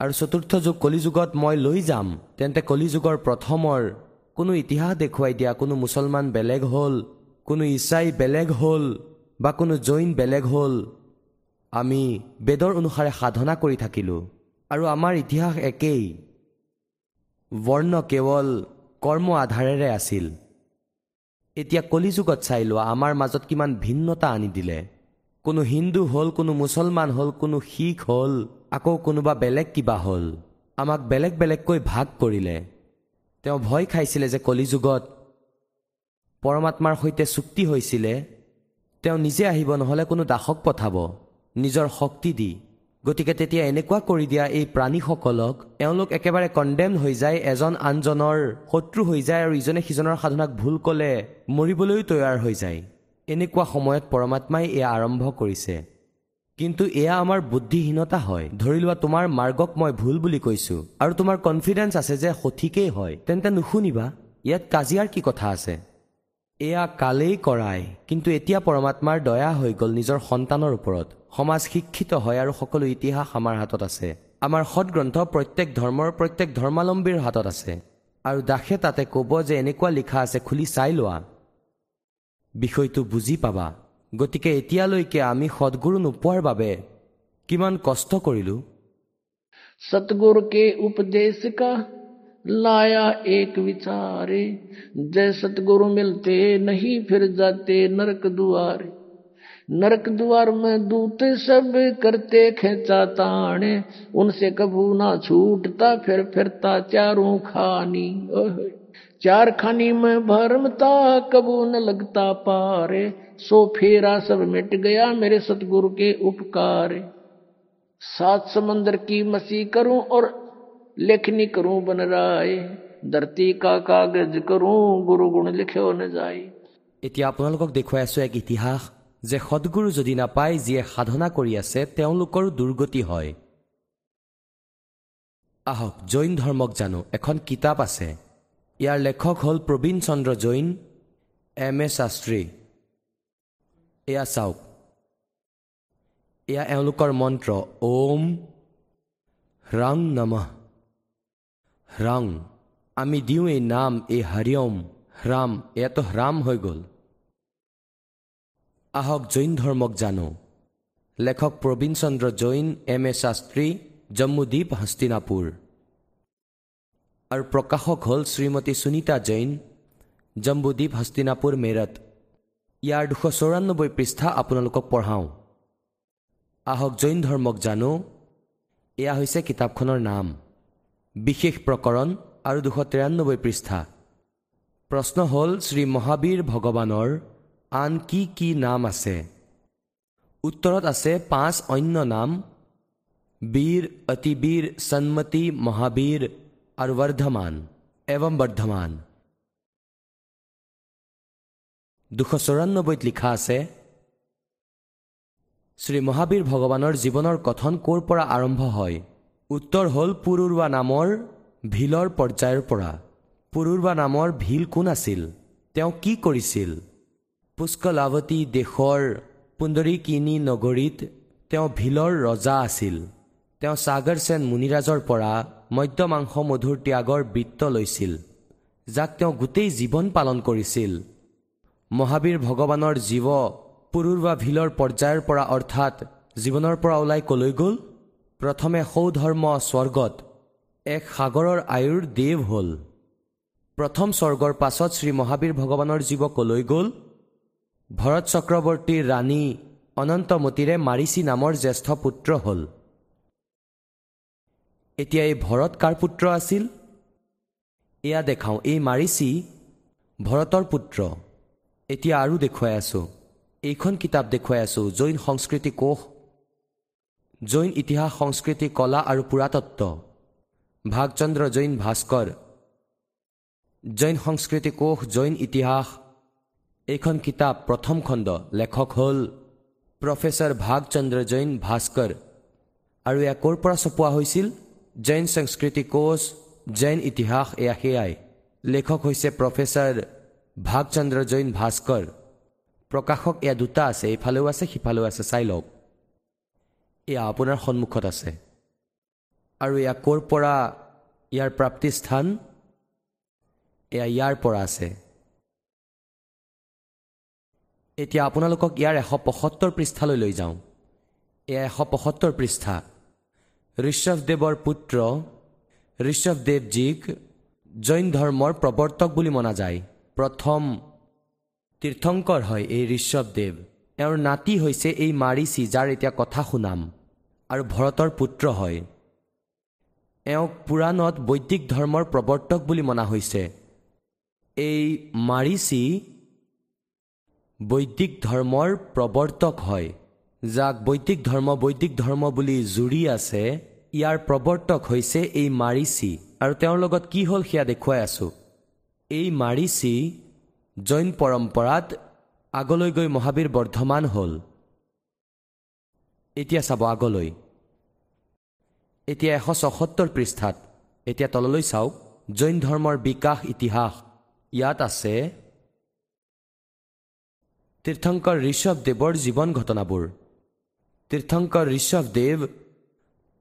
আৰু চতুৰ্থ যুগ কলিযুগত মই লৈ যাম। তেন্তে কলিযুগৰ প্ৰথমৰ কোনো ইতিহাস দেখুৱাই দিয়া কোনো মুছলমান বেলেগ হ'ল কোনো ইছাই বেলেগ হ'ল বা কোনো জৈন বেলেগ হ'ল। আমি বেদৰ অনুসাৰে সাধনা কৰি থাকিলোঁ। আৰু আমাৰ ইতিহাস একেই। বৰ্ণ কেৱল কৰ্ম আধাৰেৰে আছিল। এতিয়া কলিযুগত চাই লোৱা আমাৰ মাজত কিমান ভিন্নতা আনি দিলে। কোনো হিন্দু হ'ল কোনো মুছলমান হ'ল কোনো শিখ হ'ল আকৌ কোনোবা বেলেগ কিবা হ'ল। আমাক বেলেগ বেলেগকৈ ভাগ কৰিলে। তেওঁ ভয় খাইছিলে যে কলিযুগত পৰমাত্মাৰ সৈতে চুক্তি হৈছিলে। তেওঁ নিজে আহিব নহ'লে কোনো দাসক পঠাব। নিজৰ শক্তি দি। গতিকে তেতিয়া এনেকুৱা কৰি দিয়া এই প্ৰাণীসকলক এওঁলোক একেবাৰে কণ্ডেম হৈ যায় এজন আনজনৰ শত্ৰু হৈ যায় আৰু ইজনে সিজনৰ সাধনাক ভুল ক'লে মৰিবলৈও তৈয়াৰ হৈ যায়। এনেকুৱা সময়ত পৰমাত্মাই এয়া আৰম্ভ কৰিছে। কিন্তু এয়া আমাৰ বুদ্ধিহীনতা হয়। ধৰি লোৱা তোমাৰ মাৰ্গক মই ভুল বুলি কৈছো আৰু তোমাৰ কনফিডেন্স আছে যে সঠিকেই হয়। তেন্তে নুশুনিবা ইয়াত কাজিয়াৰ কি কথা আছে? এয়া কালেই কৰাই কিন্তু এতিয়া পৰমাত্মাৰ দয়া হৈ গ'ল নিজৰ সন্তানৰ ওপৰত। সমাজ শিক্ষিত হয় আৰু সকলো ইতিহাস আমাৰ হাতত আছে আমাৰ সৎগ্ৰন্থ প্ৰত্যেক ধৰ্মৰ প্ৰত্যেক ধৰ্মাৱলম্বীৰ হাতত আছে আৰু দাসে তাতে ক'ব যে এনেকুৱা লিখা আছে খুলি চাই লোৱা বিষয়টো বুজি পাবা গতিকে এতিয়ালৈকে আমি সদগুৰু নোপোৱাৰ বাবে কিমান কষ্ট কৰিলোঁ सतगुरु के उपदेश का लाया एक विचारे जय सतगुरु मिलते नहीं फिर जाते नरक दुआरे नरक द्वार में दूत सब करते खेचा ताने। उनसे कबू ना छूटता, फिर फिरता चारों खानी। चार खानी में भरमता, कबू न लगता पारे। सो फेरा सब मिट गया मेरे सतगुरु के उपकार। सात समंदर की मसी करूँ और लेखनी करूँ बन राय। धरती का कागज़ करूँ गुरु गुण लिखे न जाए इतिहास देखो, ऐसा एक इतिहास যে সদগুৰু যদি নাপায় যিয়ে সাধনা কৰি আছে তেওঁলোকৰো দুৰ্গতি হয়। আহক জৈন ধৰ্মক জানো। এখন কিতাপ আছে। ইয়াৰ লেখক হ'ল প্ৰবীণ চন্দ্ৰ জৈন এম এ শাস্ত্ৰী। এয়া চাওক। এয়া এওঁলোকৰ মন্ত্ৰ। ওম হ্ৰাং নমঃ। হ্ৰাং। আমি দিওঁ এই নাম এই হৰিয়ম হ্ৰাম। এয়াতো হ্ৰাম হৈ গ'ল। আহক জৈন ধৰ্মক জানো। লেখক প্ৰবীণ চন্দ্ৰ জৈন এম এ শাস্ত্ৰী জম্মুদ্বীপ হস্তিনাপুৰ। আৰু প্ৰকাশক হ'ল শ্ৰীমতী সুনীতা জৈন জম্বুদ্বীপ হস্তিনাপুৰ মেৰঠ। ইয়াৰ দুশ চৌৰান্নব্বৈ পৃষ্ঠা আপোনালোকক পঢ়াওঁ। আহক জৈন ধৰ্মক জানো। এয়া হৈছে কিতাপখনৰ নাম। বিশেষ প্ৰকৰণ আৰু দুশ তিৰান্নব্বৈ পৃষ্ঠা। প্ৰশ্ন হ'ল শ্ৰী মহাবীৰ ভগৱানৰ আন কি কি নাম আছে? উত্তৰত আছে পাঁচ অন্য নাম। বীৰ অতিবীৰ সন্মতি মহাবীৰ আৰু বৰ্ধমান। এৱম বৰ্ধমান। দুশ চৌৰান্নব্বৈত লিখা আছে শ্ৰী মহাবীৰ ভগৱানৰ জীৱনৰ কথন ক'ৰ পৰা আৰম্ভ হয়? উত্তৰ হ'ল পুৰুৰুৱা নামৰ ভিলৰ পৰ্যায়ৰ পৰা। পুৰুৰুৱা নামৰ ভিল কোন আছিল? তেওঁ কি কৰিছিল? পুষ্কলাৱতী দেশৰ পুন্দৰীকিনী নগৰীত তেওঁ ভিলৰ ৰজা আছিল। তেওঁ সাগৰ সেন মুনিৰাজৰ পৰা মদ্য মাংস মধুৰ ত্যাগৰ বৃত্ত লৈছিল যাক তেওঁ গোটেই জীৱন পালন কৰিছিল। মহাবীৰ ভগৱানৰ জীৱ পুৰুৰুৱা ভিলৰ পৰ্যায়ৰ পৰা অৰ্থাৎ জীৱনৰ পৰা ওলাই কলৈ গ'ল? প্ৰথমে সৌধৰ্ম স্বৰ্গত এক সাগৰৰ আয়ুৰ দেৱ হ'ল। প্ৰথম স্বৰ্গৰ পাছত শ্ৰী মহাবীৰ ভগৱানৰ জীৱ কলৈ গ'ল? ভৰত চক্ৰৱৰ্তীৰ ৰাণী অনন্তমতীৰে মাৰিচী নামৰ জ্যেষ্ঠ পুত্ৰ হ'ল। এতিয়া এই ভৰত কাৰ পুত্ৰ আছিল? এয়া দেখাওঁ এই মাৰিচী ভৰতৰ পুত্ৰ। এতিয়া আৰু দেখুৱাই আছোঁ এইখন কিতাপ দেখুৱাই আছোঁ জৈন সংস্কৃতি কোষ জৈন ইতিহাস সংস্কৃতি কলা আৰু পুৰাতত্ব। ভাগচন্দ্ৰ জৈন ভাস্কৰ জৈন সংস্কৃতি কোষ জৈন ইতিহাস এইখন কিতাপ প্ৰথম খণ্ড লেখক হ'ল প্ৰফেচাৰ ভাগচন্দ্ৰ জৈন ভাস্কৰ। আৰু এয়া ক'ৰ পৰা ছপোৱা হৈছিল? জৈন সংস্কৃতি কোচ জৈন ইতিহাস এয়া সেয়াই। লেখক হৈছে প্ৰফেচাৰ ভাগচন্দ্ৰ জৈন ভাস্কৰ। প্ৰকাশক এয়া দুটা আছে এইফালেও আছে সিফালেও আছে চাই লওক। এয়া আপোনাৰ সন্মুখত আছে। আৰু এয়া ক'ৰ পৰা ইয়াৰ প্ৰাপ্তিস্থান? এয়া ইয়াৰ পৰা আছে। এতিয়া আপোনালোকক ইয়াৰ এশ পঁসত্তৰ পৃষ্ঠালৈ লৈ যাওঁ। এয়া এশ পঁসত্তৰ পৃষ্ঠা। ঋষভদেৱৰ পুত্ৰ ঋষভদেৱজীক জৈন ধৰ্মৰ প্ৰৱৰ্তক বুলি মনা যায়। প্ৰথম তীৰ্থংকৰ হয় এই ঋষভদেৱ এওঁৰ নাতি হৈছে এই মাৰিচি যাৰ এতিয়া কথা শুনাম আৰু ভৰতৰ পুত্ৰ হয়। এওঁক পুৰাণত বৈদিক ধৰ্মৰ প্ৰৱৰ্তক বুলি মনা হৈছে। এই মাৰিচি বৈদিক ধৰ্মৰ প্ৰৱৰ্তক হয়। যাক বৈদিক ধৰ্ম বৈদিক ধৰ্ম বুলি জুৰি আছে ইয়াৰ প্ৰৱৰ্তক হৈছে এই মাৰিচি। আৰু তেওঁৰ লগত কি হ'ল সেয়া দেখুৱাই আছোঁ। এই মাৰিচি জৈন পৰম্পৰাত আগলৈ গৈ মহাবীৰ বৰ্ধমান হ'ল। এতিয়া চাব আগলৈ। এতিয়া এশ ছসত্তৰ পৃষ্ঠাত। এতিয়া তললৈ চাওক। জৈন ধৰ্মৰ বিকাশ ইতিহাস। ইয়াত আছে তীৰ্থংকৰ ঋষভদেৱৰ জীৱন ঘটনাবোৰ। তীৰ্থংকৰ ঋষভদেৱ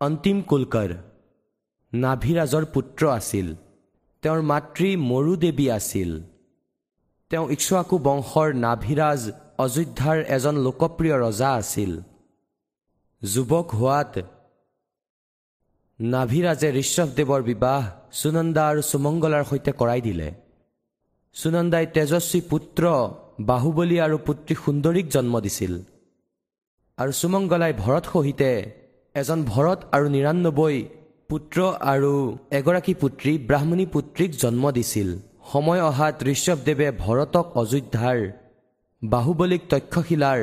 অন্তিম কুলকৰ। নাভিৰাজৰ পুত্ৰ আছিল। তেওঁৰ মাতৃ মৰু দেৱী আছিল। তেওঁ ইক্ষ্বাকু বংশৰ নাভিৰাজ অযোধ্যাৰ এজন লোকপ্ৰিয় ৰজা আছিল। যুৱক হোৱাত নাভিৰাজে ঋষভদেৱৰ বিবাহ সুনন্দা আৰু সুমংগলাৰ সৈতে কৰাই দিলে। সুনন্দাই তেজস্বী পুত্ৰ বাহুবলী আৰু পুত্ৰী সুন্দৰীক জন্ম দিছিল। আৰু সুমংগলাই ভৰত সহিতে এজন ভৰত আৰু নিৰান্নব্বৈ পুত্ৰ আৰু এগৰাকী পুত্ৰী ব্ৰাহ্মণী পুত্ৰীক জন্ম দিছিল। সময় অহাত ঋষভদেৱে ভৰতক অযোধ্যাৰ বাহুবলীক তক্ষশিলাৰ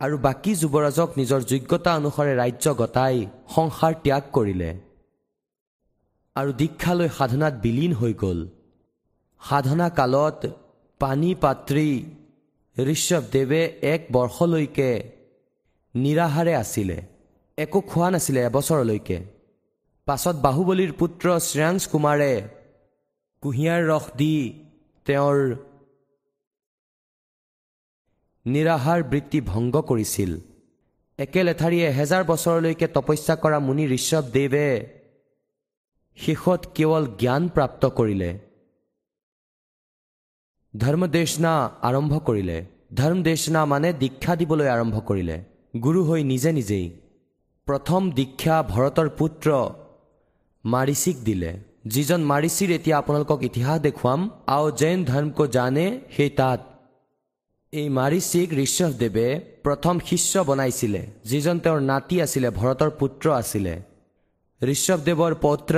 আৰু বাকী যুৱৰাজক নিজৰ যোগ্যতা অনুসাৰে ৰাজ্য গতাই সংসাৰ ত্যাগ কৰিলে। আৰু দীক্ষালৈ সাধনাত বিলীন হৈ গ'ল। সাধনা কালত পানী পাত্ৰী ঋষভদেৱে এক বৰ্ষলৈকে নিৰাহাৰে আছিলে। একো খোৱা নাছিলে এবছৰলৈকে। পাছত বাহুবলীৰ পুত্ৰ শ্ৰেয়াংশ কুমাৰে কুঁহিয়াৰ ৰস দি তেওঁৰ নিৰাহাৰ বৃত্তি ভংগ কৰিছিল। একে এহেজাৰ বছৰলৈকে তপস্যা কৰা মুনি ঋষভদেৱে শেষত কেৱল জ্ঞান প্ৰাপ্ত কৰিলে। ধৰ্মদেশনা আৰম্ভ কৰিলে। ধৰ্মদেশনা মানে দীক্ষা দিবলৈ আৰম্ভ কৰিলে। গুৰু হৈ নিজে নিজেই প্ৰথম দীক্ষা ভৰতৰ পুত্ৰ মাৰিচিক দিলে। যিজন মাৰিচিৰ এতিয়া আপোনালোকক ইতিহাস দেখুৱাম। আও জৈন ধৰ্মকো জানে সেই তাত এই মাৰিচিক ঋষভদেৱে প্ৰথম শিষ্য বনাইছিলে। যিজন তেওঁৰ নাতি আছিলে ভৰতৰ পুত্ৰ আছিলে। ঋষভদেৱৰ পৌত্ৰ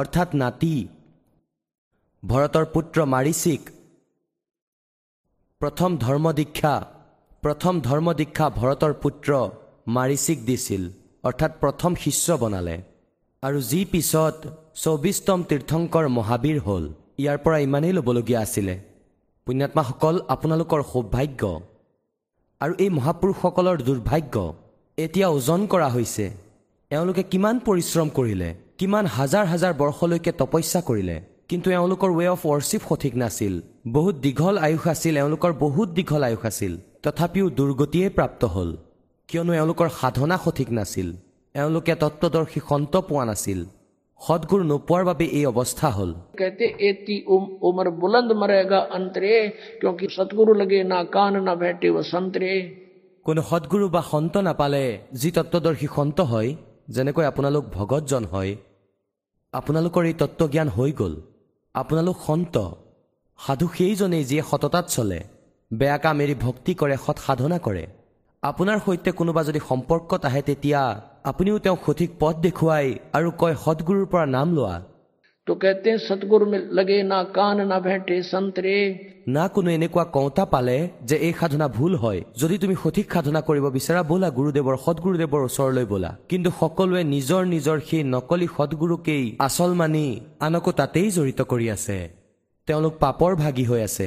অৰ্থাৎ নাতি ভৰতৰ পুত্ৰ মাৰিচিক প্ৰথম ধৰ্ম দীক্ষা প্ৰথম ধৰ্ম দীক্ষা ভৰতৰ পুত্ৰ মাৰিচিক দিছিল অৰ্থাৎ প্ৰথম শিষ্য বনালে। আৰু যি পিছত চৌবিছতম তীৰ্থংকৰ মহাবীৰ হ'ল ইয়াৰ পৰা ইমানেই ল'বলগীয়া আছিলে। পুণ্যাত্মাসকল আপোনালোকৰ সৌভাগ্য। আৰু এই মহাপুৰুষসকলৰ দুৰ্ভাগ্য এতিয়া ওজন কৰা হৈছে। এওঁলোকে কিমান পৰিশ্ৰম কৰিলে কিমান হাজাৰ হাজাৰ বৰ্ষলৈকে তপস্যা কৰিলে কিন্তু এওঁলোকৰ ৱে অফ ৱৰ্শ্বিপ সঠিক নাছিল। বহুত দীঘল আয়ুস আছিল এওঁলোকৰ বহুত দীঘল আয়ুস আছিল। তথাপিও দুৰ্গতিয়ে প্ৰাপ্ত হ'ল। কিয়নো এওঁলোকৰ সাধনা সঠিক নাছিল। এওঁলোকে তত্বদৰ্শী সন্ত পোৱা নাছিল। সদগুৰু নোপোৱাৰ বাবে এই অৱস্থা হ'ল। কোনো সদগুৰু বা সন্ত নাপালে যি তত্বদৰ্শী সন্ত হয় যেনেকৈ আপোনালোক ভগতজন হয় আপোনালোকৰ এই তত্বজ্ঞান হৈ গ'ল। আপোনালোক সন্ত। সাধু সেইজনেই যিয়ে সততাত চলে বেয়া কাম এৰি ভক্তি কৰে সৎ সাধনা কৰে। আপোনাৰ সৈতে কোনোবা যদি সম্পৰ্কত আহে তেতিয়া আপুনিও তেওঁ সঠিক পথ দেখুৱাই আৰু কয় সৎগুৰুৰ পৰা নাম লোৱা। না কোনো এনেকুৱা কওঁতা পালে যে এই সাধনা ভুল হয়। যদি তুমি সঠিক সাধনা কৰিব বিচাৰা বলা গুৰুদেৱৰ সৎগুৰুদেৱৰ ওচৰলৈ বলা। কিন্তু সকলোৱে নিজৰ নিজৰ সেই নকলি সদগুৰুকেই আচল মানি আনকো তাতেই জড়িত কৰি আছে। তেওঁলোক পাপৰ ভাগী হৈ আছে।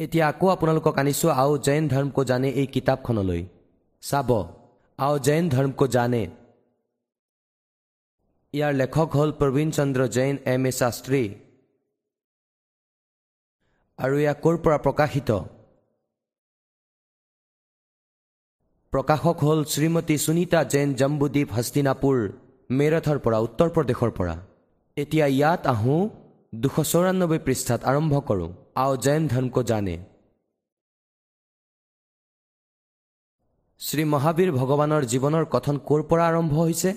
এতিয়া আকৌ আপোনালোকক আনিছো আও জৈন ধৰ্মকো জানে এই কিতাপখনলৈ। চাব আও জৈন ধৰ্মকো জানে। ইয়াৰ লেখক হ'ল প্ৰবীণ চন্দ্ৰ জৈন এম এ শাস্ত্ৰী। আৰু এয়া ক'ৰ পৰা প্ৰকাশিত? প্ৰকাশক হ'ল শ্ৰীমতী সুনীতা জৈন জম্বুদ্বীপ হস্তিনাপুৰ মেৰঠৰ পৰা উত্তৰ প্ৰদেশৰ পৰা। এতিয়া ইয়াত আহোঁ। দুশ চৌৰান্নব্বৈ পৃষ্ঠাত আৰম্ভ কৰোঁ। আও জৈন ধৰ্মকো জানে। শ্ৰী মহাবীৰ ভগৱানৰ জীৱনৰ কথন ক'ৰ পৰা আৰম্ভ হৈছে?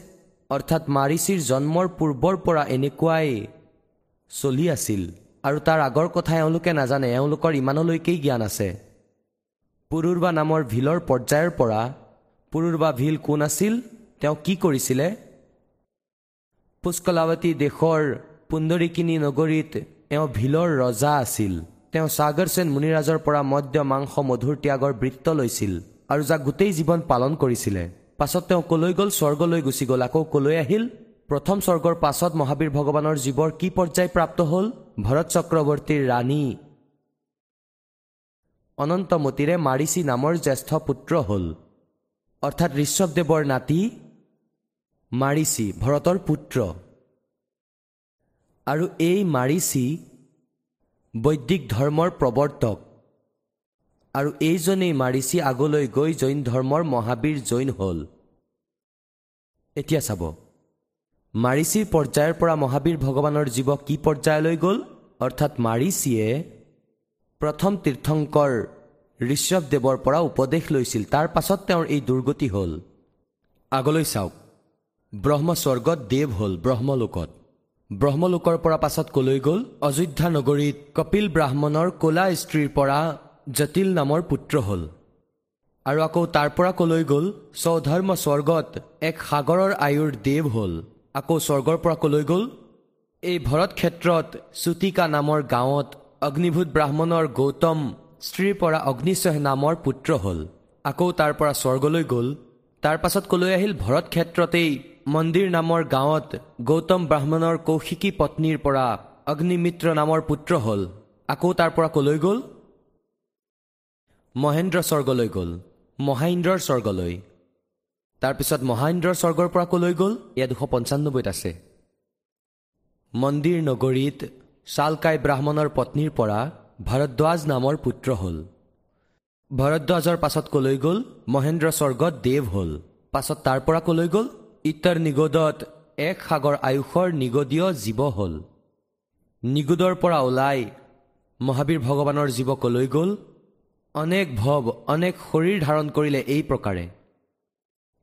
অৰ্থাৎ মাৰিচিৰ জন্মৰ পূৰ্বৰ পৰা এনেকুৱাই চলি আছিল। আৰু তাৰ আগৰ কথা এওঁলোকে নাজানে এওঁলোকৰ ইমানলৈকেই জ্ঞান আছে। পুৰুৰবা নামৰ ভিলৰ পৰ্যায়ৰ পৰা পুৰুৰবা ভিল কোন আছিল? তেওঁ কি কৰিছিলে? পুষ্কলাৱতী দেশৰ পুন্দৰিকিনী নগৰীত এওঁ ভিলৰ ৰজা আছিল। তেওঁ সাগৰসেন মুনিৰাজৰ পৰা মদ্য মাংস মধুৰ ত্যাগৰ বৃত্ত লৈছিল আৰু যাক গোটেই জীৱন পালন কৰিছিলে। পাছত তেওঁ কলৈ গ'ল? স্বৰ্গলৈ গুচি গ'ল। আকৌ কলৈ আহিল? প্ৰথম স্বৰ্গৰ পাছত মহাবীৰ ভগৱানৰ জীৱৰ কি পৰ্যায় প্ৰাপ্ত হ'ল? ভৰত চক্ৰৱৰ্তীৰ ৰাণী অনন্তমতীৰে মাৰিচি নামৰ জ্যেষ্ঠ পুত্ৰ হ'ল। অৰ্থাৎ ঋষভদেৱৰ নাতি মাৰিচি ভৰতৰ পুত্ৰ। আৰু এই মাৰিচি বৈদিক ধৰ্মৰ প্ৰৱৰ্তক। আৰু এইজনেই মাৰিচি আগলৈ গৈ জৈন ধৰ্মৰ মহাবীৰ জৈন হ'ল। এতিয়া চাব মাৰিচিৰ পৰ্যায়ৰ পৰা মহাবীৰ ভগৱানৰ জীৱ কি পৰ্যায়লৈ গ'ল? অৰ্থাৎ মাৰিচিয়ে প্ৰথম তীৰ্থংকৰ ঋষভদেৱৰ পৰা উপদেশ লৈছিল। তাৰ পাছত তেওঁৰ এই দুৰ্গতি হ'ল। আগলৈ চাওক ব্ৰহ্মস্বৰ্গত দেৱ হ'ল ব্ৰহ্মলোকত। ব্ৰহ্মলোকৰ পৰা পাছত কলৈ গ'ল? অযোধ্যা নগৰীত কপিল ব্ৰাহ্মণৰ কলা স্ত্ৰীৰ পৰা জটিল নামৰ পুত্ৰ হ'ল। আৰু আকৌ তাৰ পৰা কলৈ গ'ল? স্বধৰ্ম স্বৰ্গত এক সাগৰৰ আয়ুৰ দেৱ হ'ল। আকৌ স্বৰ্গৰ পৰা কলৈ গ'ল? এই ভৰত ক্ষেত্ৰত চুতিকা নামৰ গাঁৱত অগ্নিভূত ব্ৰাহ্মণৰ গৌতম স্ত্ৰীৰ পৰা অগ্নিশয় নামৰ পুত্ৰ হ'ল। আকৌ তাৰ পৰা স্বৰ্গলৈ গ'ল। তাৰ পাছত কলৈ আহিল? ভৰত ক্ষেত্ৰতেই মন্দিৰ নামৰ গাঁৱত গৌতম ব্ৰাহ্মণৰ কৌশিকী পত্নীৰ পৰা অগ্নিমিত্ৰ নামৰ পুত্ৰ হ'ল। আকৌ তাৰ পৰা কলৈ গ'ল? মহেন্দ্ৰ স্বৰ্গলৈ গ'ল। মহাইন্দ্ৰৰ স্বৰ্গলৈ। তাৰপিছত মহাইন্দ্ৰৰ স্বৰ্গৰ পৰা কলৈ গ'ল? এয়া দুশ পঞ্চান্নব্বৈত আছে। মন্দিৰ নগৰীত শালকাই ব্ৰাহ্মণৰ পত্নীৰ পৰা ভৰদ্বাজ নামৰ পুত্ৰ হ'ল। ভৰদ্বাজৰ পাছত কলৈ গ'ল? মহেন্দ্ৰ স্বৰ্গত দেৱ হ'ল। পাছত তাৰ পৰা কলৈ গ'ল? ইত্তৰ নিগোদত এক সাগৰ আয়ুষৰ নিগদীয় জীৱ হ'ল। নিগুদৰ পৰা ওলাই মহাবীৰ ভগৱানৰ জীৱ কলৈ গ'ল। অনেক ভৱ অনেক শৰীৰ ধাৰণ কৰিলে এই প্ৰকাৰে।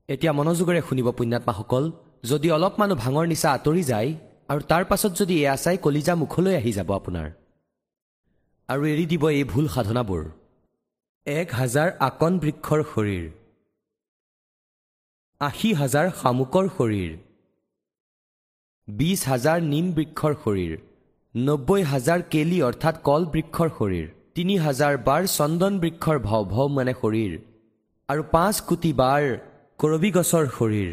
এতিয়া মনোযোগেৰে শুনিব পুণ্যাত্মাসকল যদি অলপমানো ভাঙৰ নিচা আঁতৰি যায় আৰু তাৰ পাছত যদি এয়া চাই কলিজা মুখলৈ আহি যাব আপোনাৰ। আৰু এৰি দিব এই ভুল সাধনাবোৰ। এক হাজাৰ আকন বৃক্ষৰ শৰীৰ। আশী হাজাৰ শামুকৰ শৰীৰ বিছ হাজাৰ নিম বৃক্ষৰ শৰীৰ নব্বৈ হাজাৰ কেলি অৰ্থাৎ কল বৃক্ষৰ শৰীৰ তিনি হাজাৰ বাৰ চন্দন বৃক্ষৰ ভৱ ভৱ মানে শৰীৰ আৰু পাঁচ কোটি বাৰ কৰবী গছৰ শৰীৰ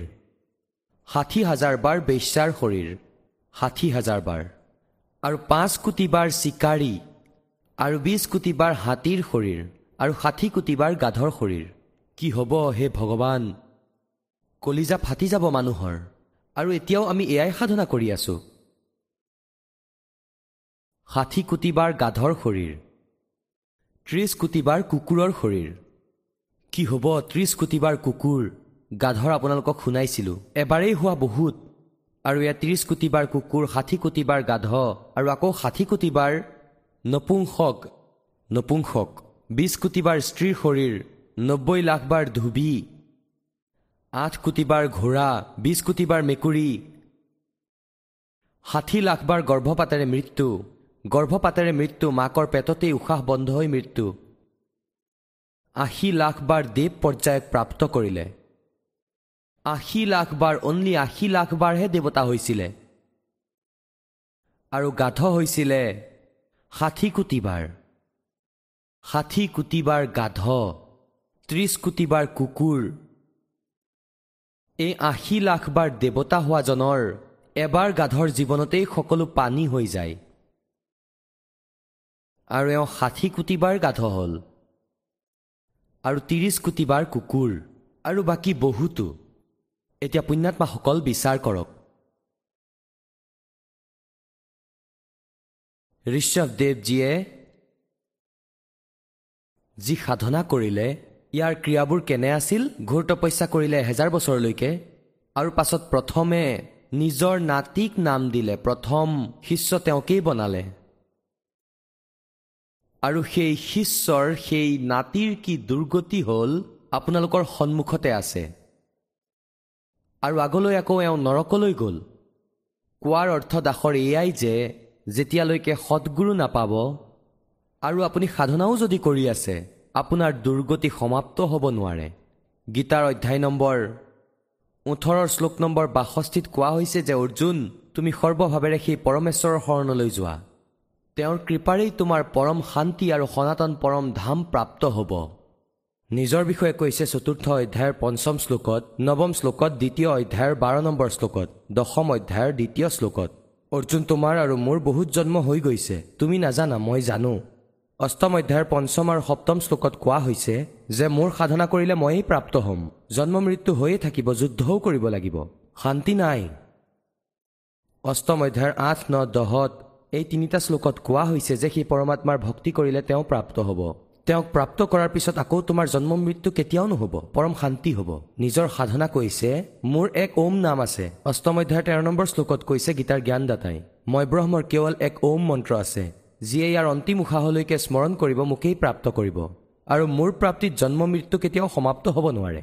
ষাঠি হাজাৰ বাৰ বেশ্যাৰ শৰীৰ ষাঠি হাজাৰ বাৰ আৰু পাঁচ কোটি বাৰ চিকাৰী আৰু বিছ কোটি বাৰ হাতীৰ শৰীৰ আৰু ষাঠি কোটি বাৰ গাধৰ শৰীৰ। কি হ'ব হে ভগৱান? কলিজা ফাটি যাব মানুহৰ আৰু এতিয়াও আমি এয়াই সাধনা কৰি আছো। ষাঠি কোটি বাৰ গাধৰ শৰীৰ ত্ৰিছ কোটি বাৰ কুকুৰৰ শৰীৰ। কি হ'ব ত্ৰিছ কোটি বাৰ কুকুৰ গাধৰ আপোনালোকক শুনাইছিলোঁ। এবাৰেই হোৱা বহুত আৰু ইয়াত ত্ৰিছ কোটি বাৰ কুকুৰ ষাঠি কোটি বাৰ গাধ আৰু আকৌ ষাঠি কোটি বাৰ নপুংসক নপুংসক বিছ কোটি বাৰ স্ত্ৰীৰ শৰীৰ নব্বৈ লাখ বাৰ ধুবি। আঠ কোটি বাৰ ঘোঁৰা বিছ কোটি বাৰ মেকুৰী ষাঠি লাখ বাৰ গৰ্ভপাতেৰে মৃত্যু গৰ্ভপাতেৰে মৃত্যু মাকৰ পেটতেই উশাহ বন্ধ হৈ মৃত্যু। আশী লাখ বাৰ দেৱ পৰ্যায়ক প্ৰাপ্ত কৰিলে। আশী লাখ বাৰ অনলি আশী লাখ বাৰহে দেৱতা হৈছিলে। আৰু গাধ হৈছিলে ষাঠি কোটি বাৰ ষাঠি কোটি বাৰ গাধ ত্ৰিছ কোটি বাৰ কুকুৰ এই আশী লাখ বাৰ দেৱতা হোৱাজনৰ এবাৰ গাধৰ জীৱনতেই সকলো পানী হৈ যায়। আৰু এওঁ ষাঠি কোটি বাৰ গাধ হ'ল। আৰু ত্ৰিছ কোটি বাৰ কুকুৰ। আৰু বাকী বহুতো। এতিয়া পুণ্যাত্মাসকল বিচাৰ কৰক। ঋষভদেৱজীয়ে যি সাধনা কৰিলে ইয়াৰ ক্ৰিয়াবোৰ কেনে আছিল ঘোৰ তপস্যা কৰিলে এহেজাৰ বছৰলৈকে। আৰু পাছত প্ৰথমে নিজৰ নাতিক নাম দিলে প্ৰথম শিষ্য তেওঁকেই বনালে। আৰু সেই শিষ্যৰ সেই নাতিৰ কি দুৰ্গতি হ'ল আপোনালোকৰ সন্মুখতে আছে। আৰু আগলৈ আকৌ এওঁ নৰকলৈ গ'ল। কোৱাৰ অৰ্থ দাসৰ এয়াই যে যেতিয়ালৈকে সৎগুৰু নাপাব আৰু আপুনি সাধনাও যদি কৰি আছে আপোনাৰ দুৰ্গতি সমাপ্ত হ'ব নোৱাৰে। গীতাৰ অধ্যায় নম্বৰ ওঠৰৰ শ্লোক নম্বৰ বাষষ্ঠিত কোৱা হৈছে যে অৰ্জুন তুমি সৰ্বভাৱেৰে সেই পৰমেশ্বৰৰ শৰণলৈ যোৱা। তেওঁৰ কৃপাৰেই তোমাৰ পৰম শান্তি আৰু সনাতন পৰম ধাম প্ৰাপ্ত হ'ব। নিজৰ বিষয়ে কৈছে চতুৰ্থ অধ্যায়ৰ পঞ্চম শ্লোকত নৱম শ্লোকত দ্বিতীয় অধ্যায়ৰ বাৰ নম্বৰ শ্লোকত দশম অধ্যায়ৰ দ্বিতীয় শ্লোকত অৰ্জুন তোমাৰ আৰু মোৰ বহুত জন্ম হৈ গৈছে। তুমি নাজানা মই জানো। অষ্টম অধ্যায়ৰ পঞ্চম আৰু সপ্তম শ্লোকত কোৱা হৈছে যে মোৰ সাধনা কৰিলে ময়েই প্ৰাপ্ত হ'ম। জন্ম মৃত্যু হৈয়ে থাকিব যুদ্ধও কৰিব লাগিব। শান্তি নাই। অষ্টম অধ্যায়ৰ আঠ ন দহত এই তিনিটা শ্লোকত কোৱা হৈছে যে সেই পৰমাত্মাৰ ভক্তি কৰিলে তেওঁ প্ৰাপ্ত হ'ব। তেওঁক প্ৰাপ্ত কৰাৰ পিছত আকৌ তোমাৰ জন্ম মৃত্যু কেতিয়াও নহ'ব পৰম শান্তি হ'ব। নিজৰ সাধনা কৈছে মোৰ এক ওম নাম আছে। অষ্টম অধ্যায়ৰ তেৰ নম্বৰ শ্লোকত কৈছে গীতাৰ জ্ঞানদাতাই মই ব্ৰহ্মৰ কেৱল এক ওম মন্ত্ৰ আছে। যিয়ে ইয়াৰ অন্তিম উশাহলৈকে স্মৰণ কৰিব মোকেই প্ৰাপ্ত কৰিব। আৰু মোৰ প্ৰাপ্তিত জন্ম মৃত্যু কেতিয়াও সমাপ্ত হ'ব নোৱাৰে।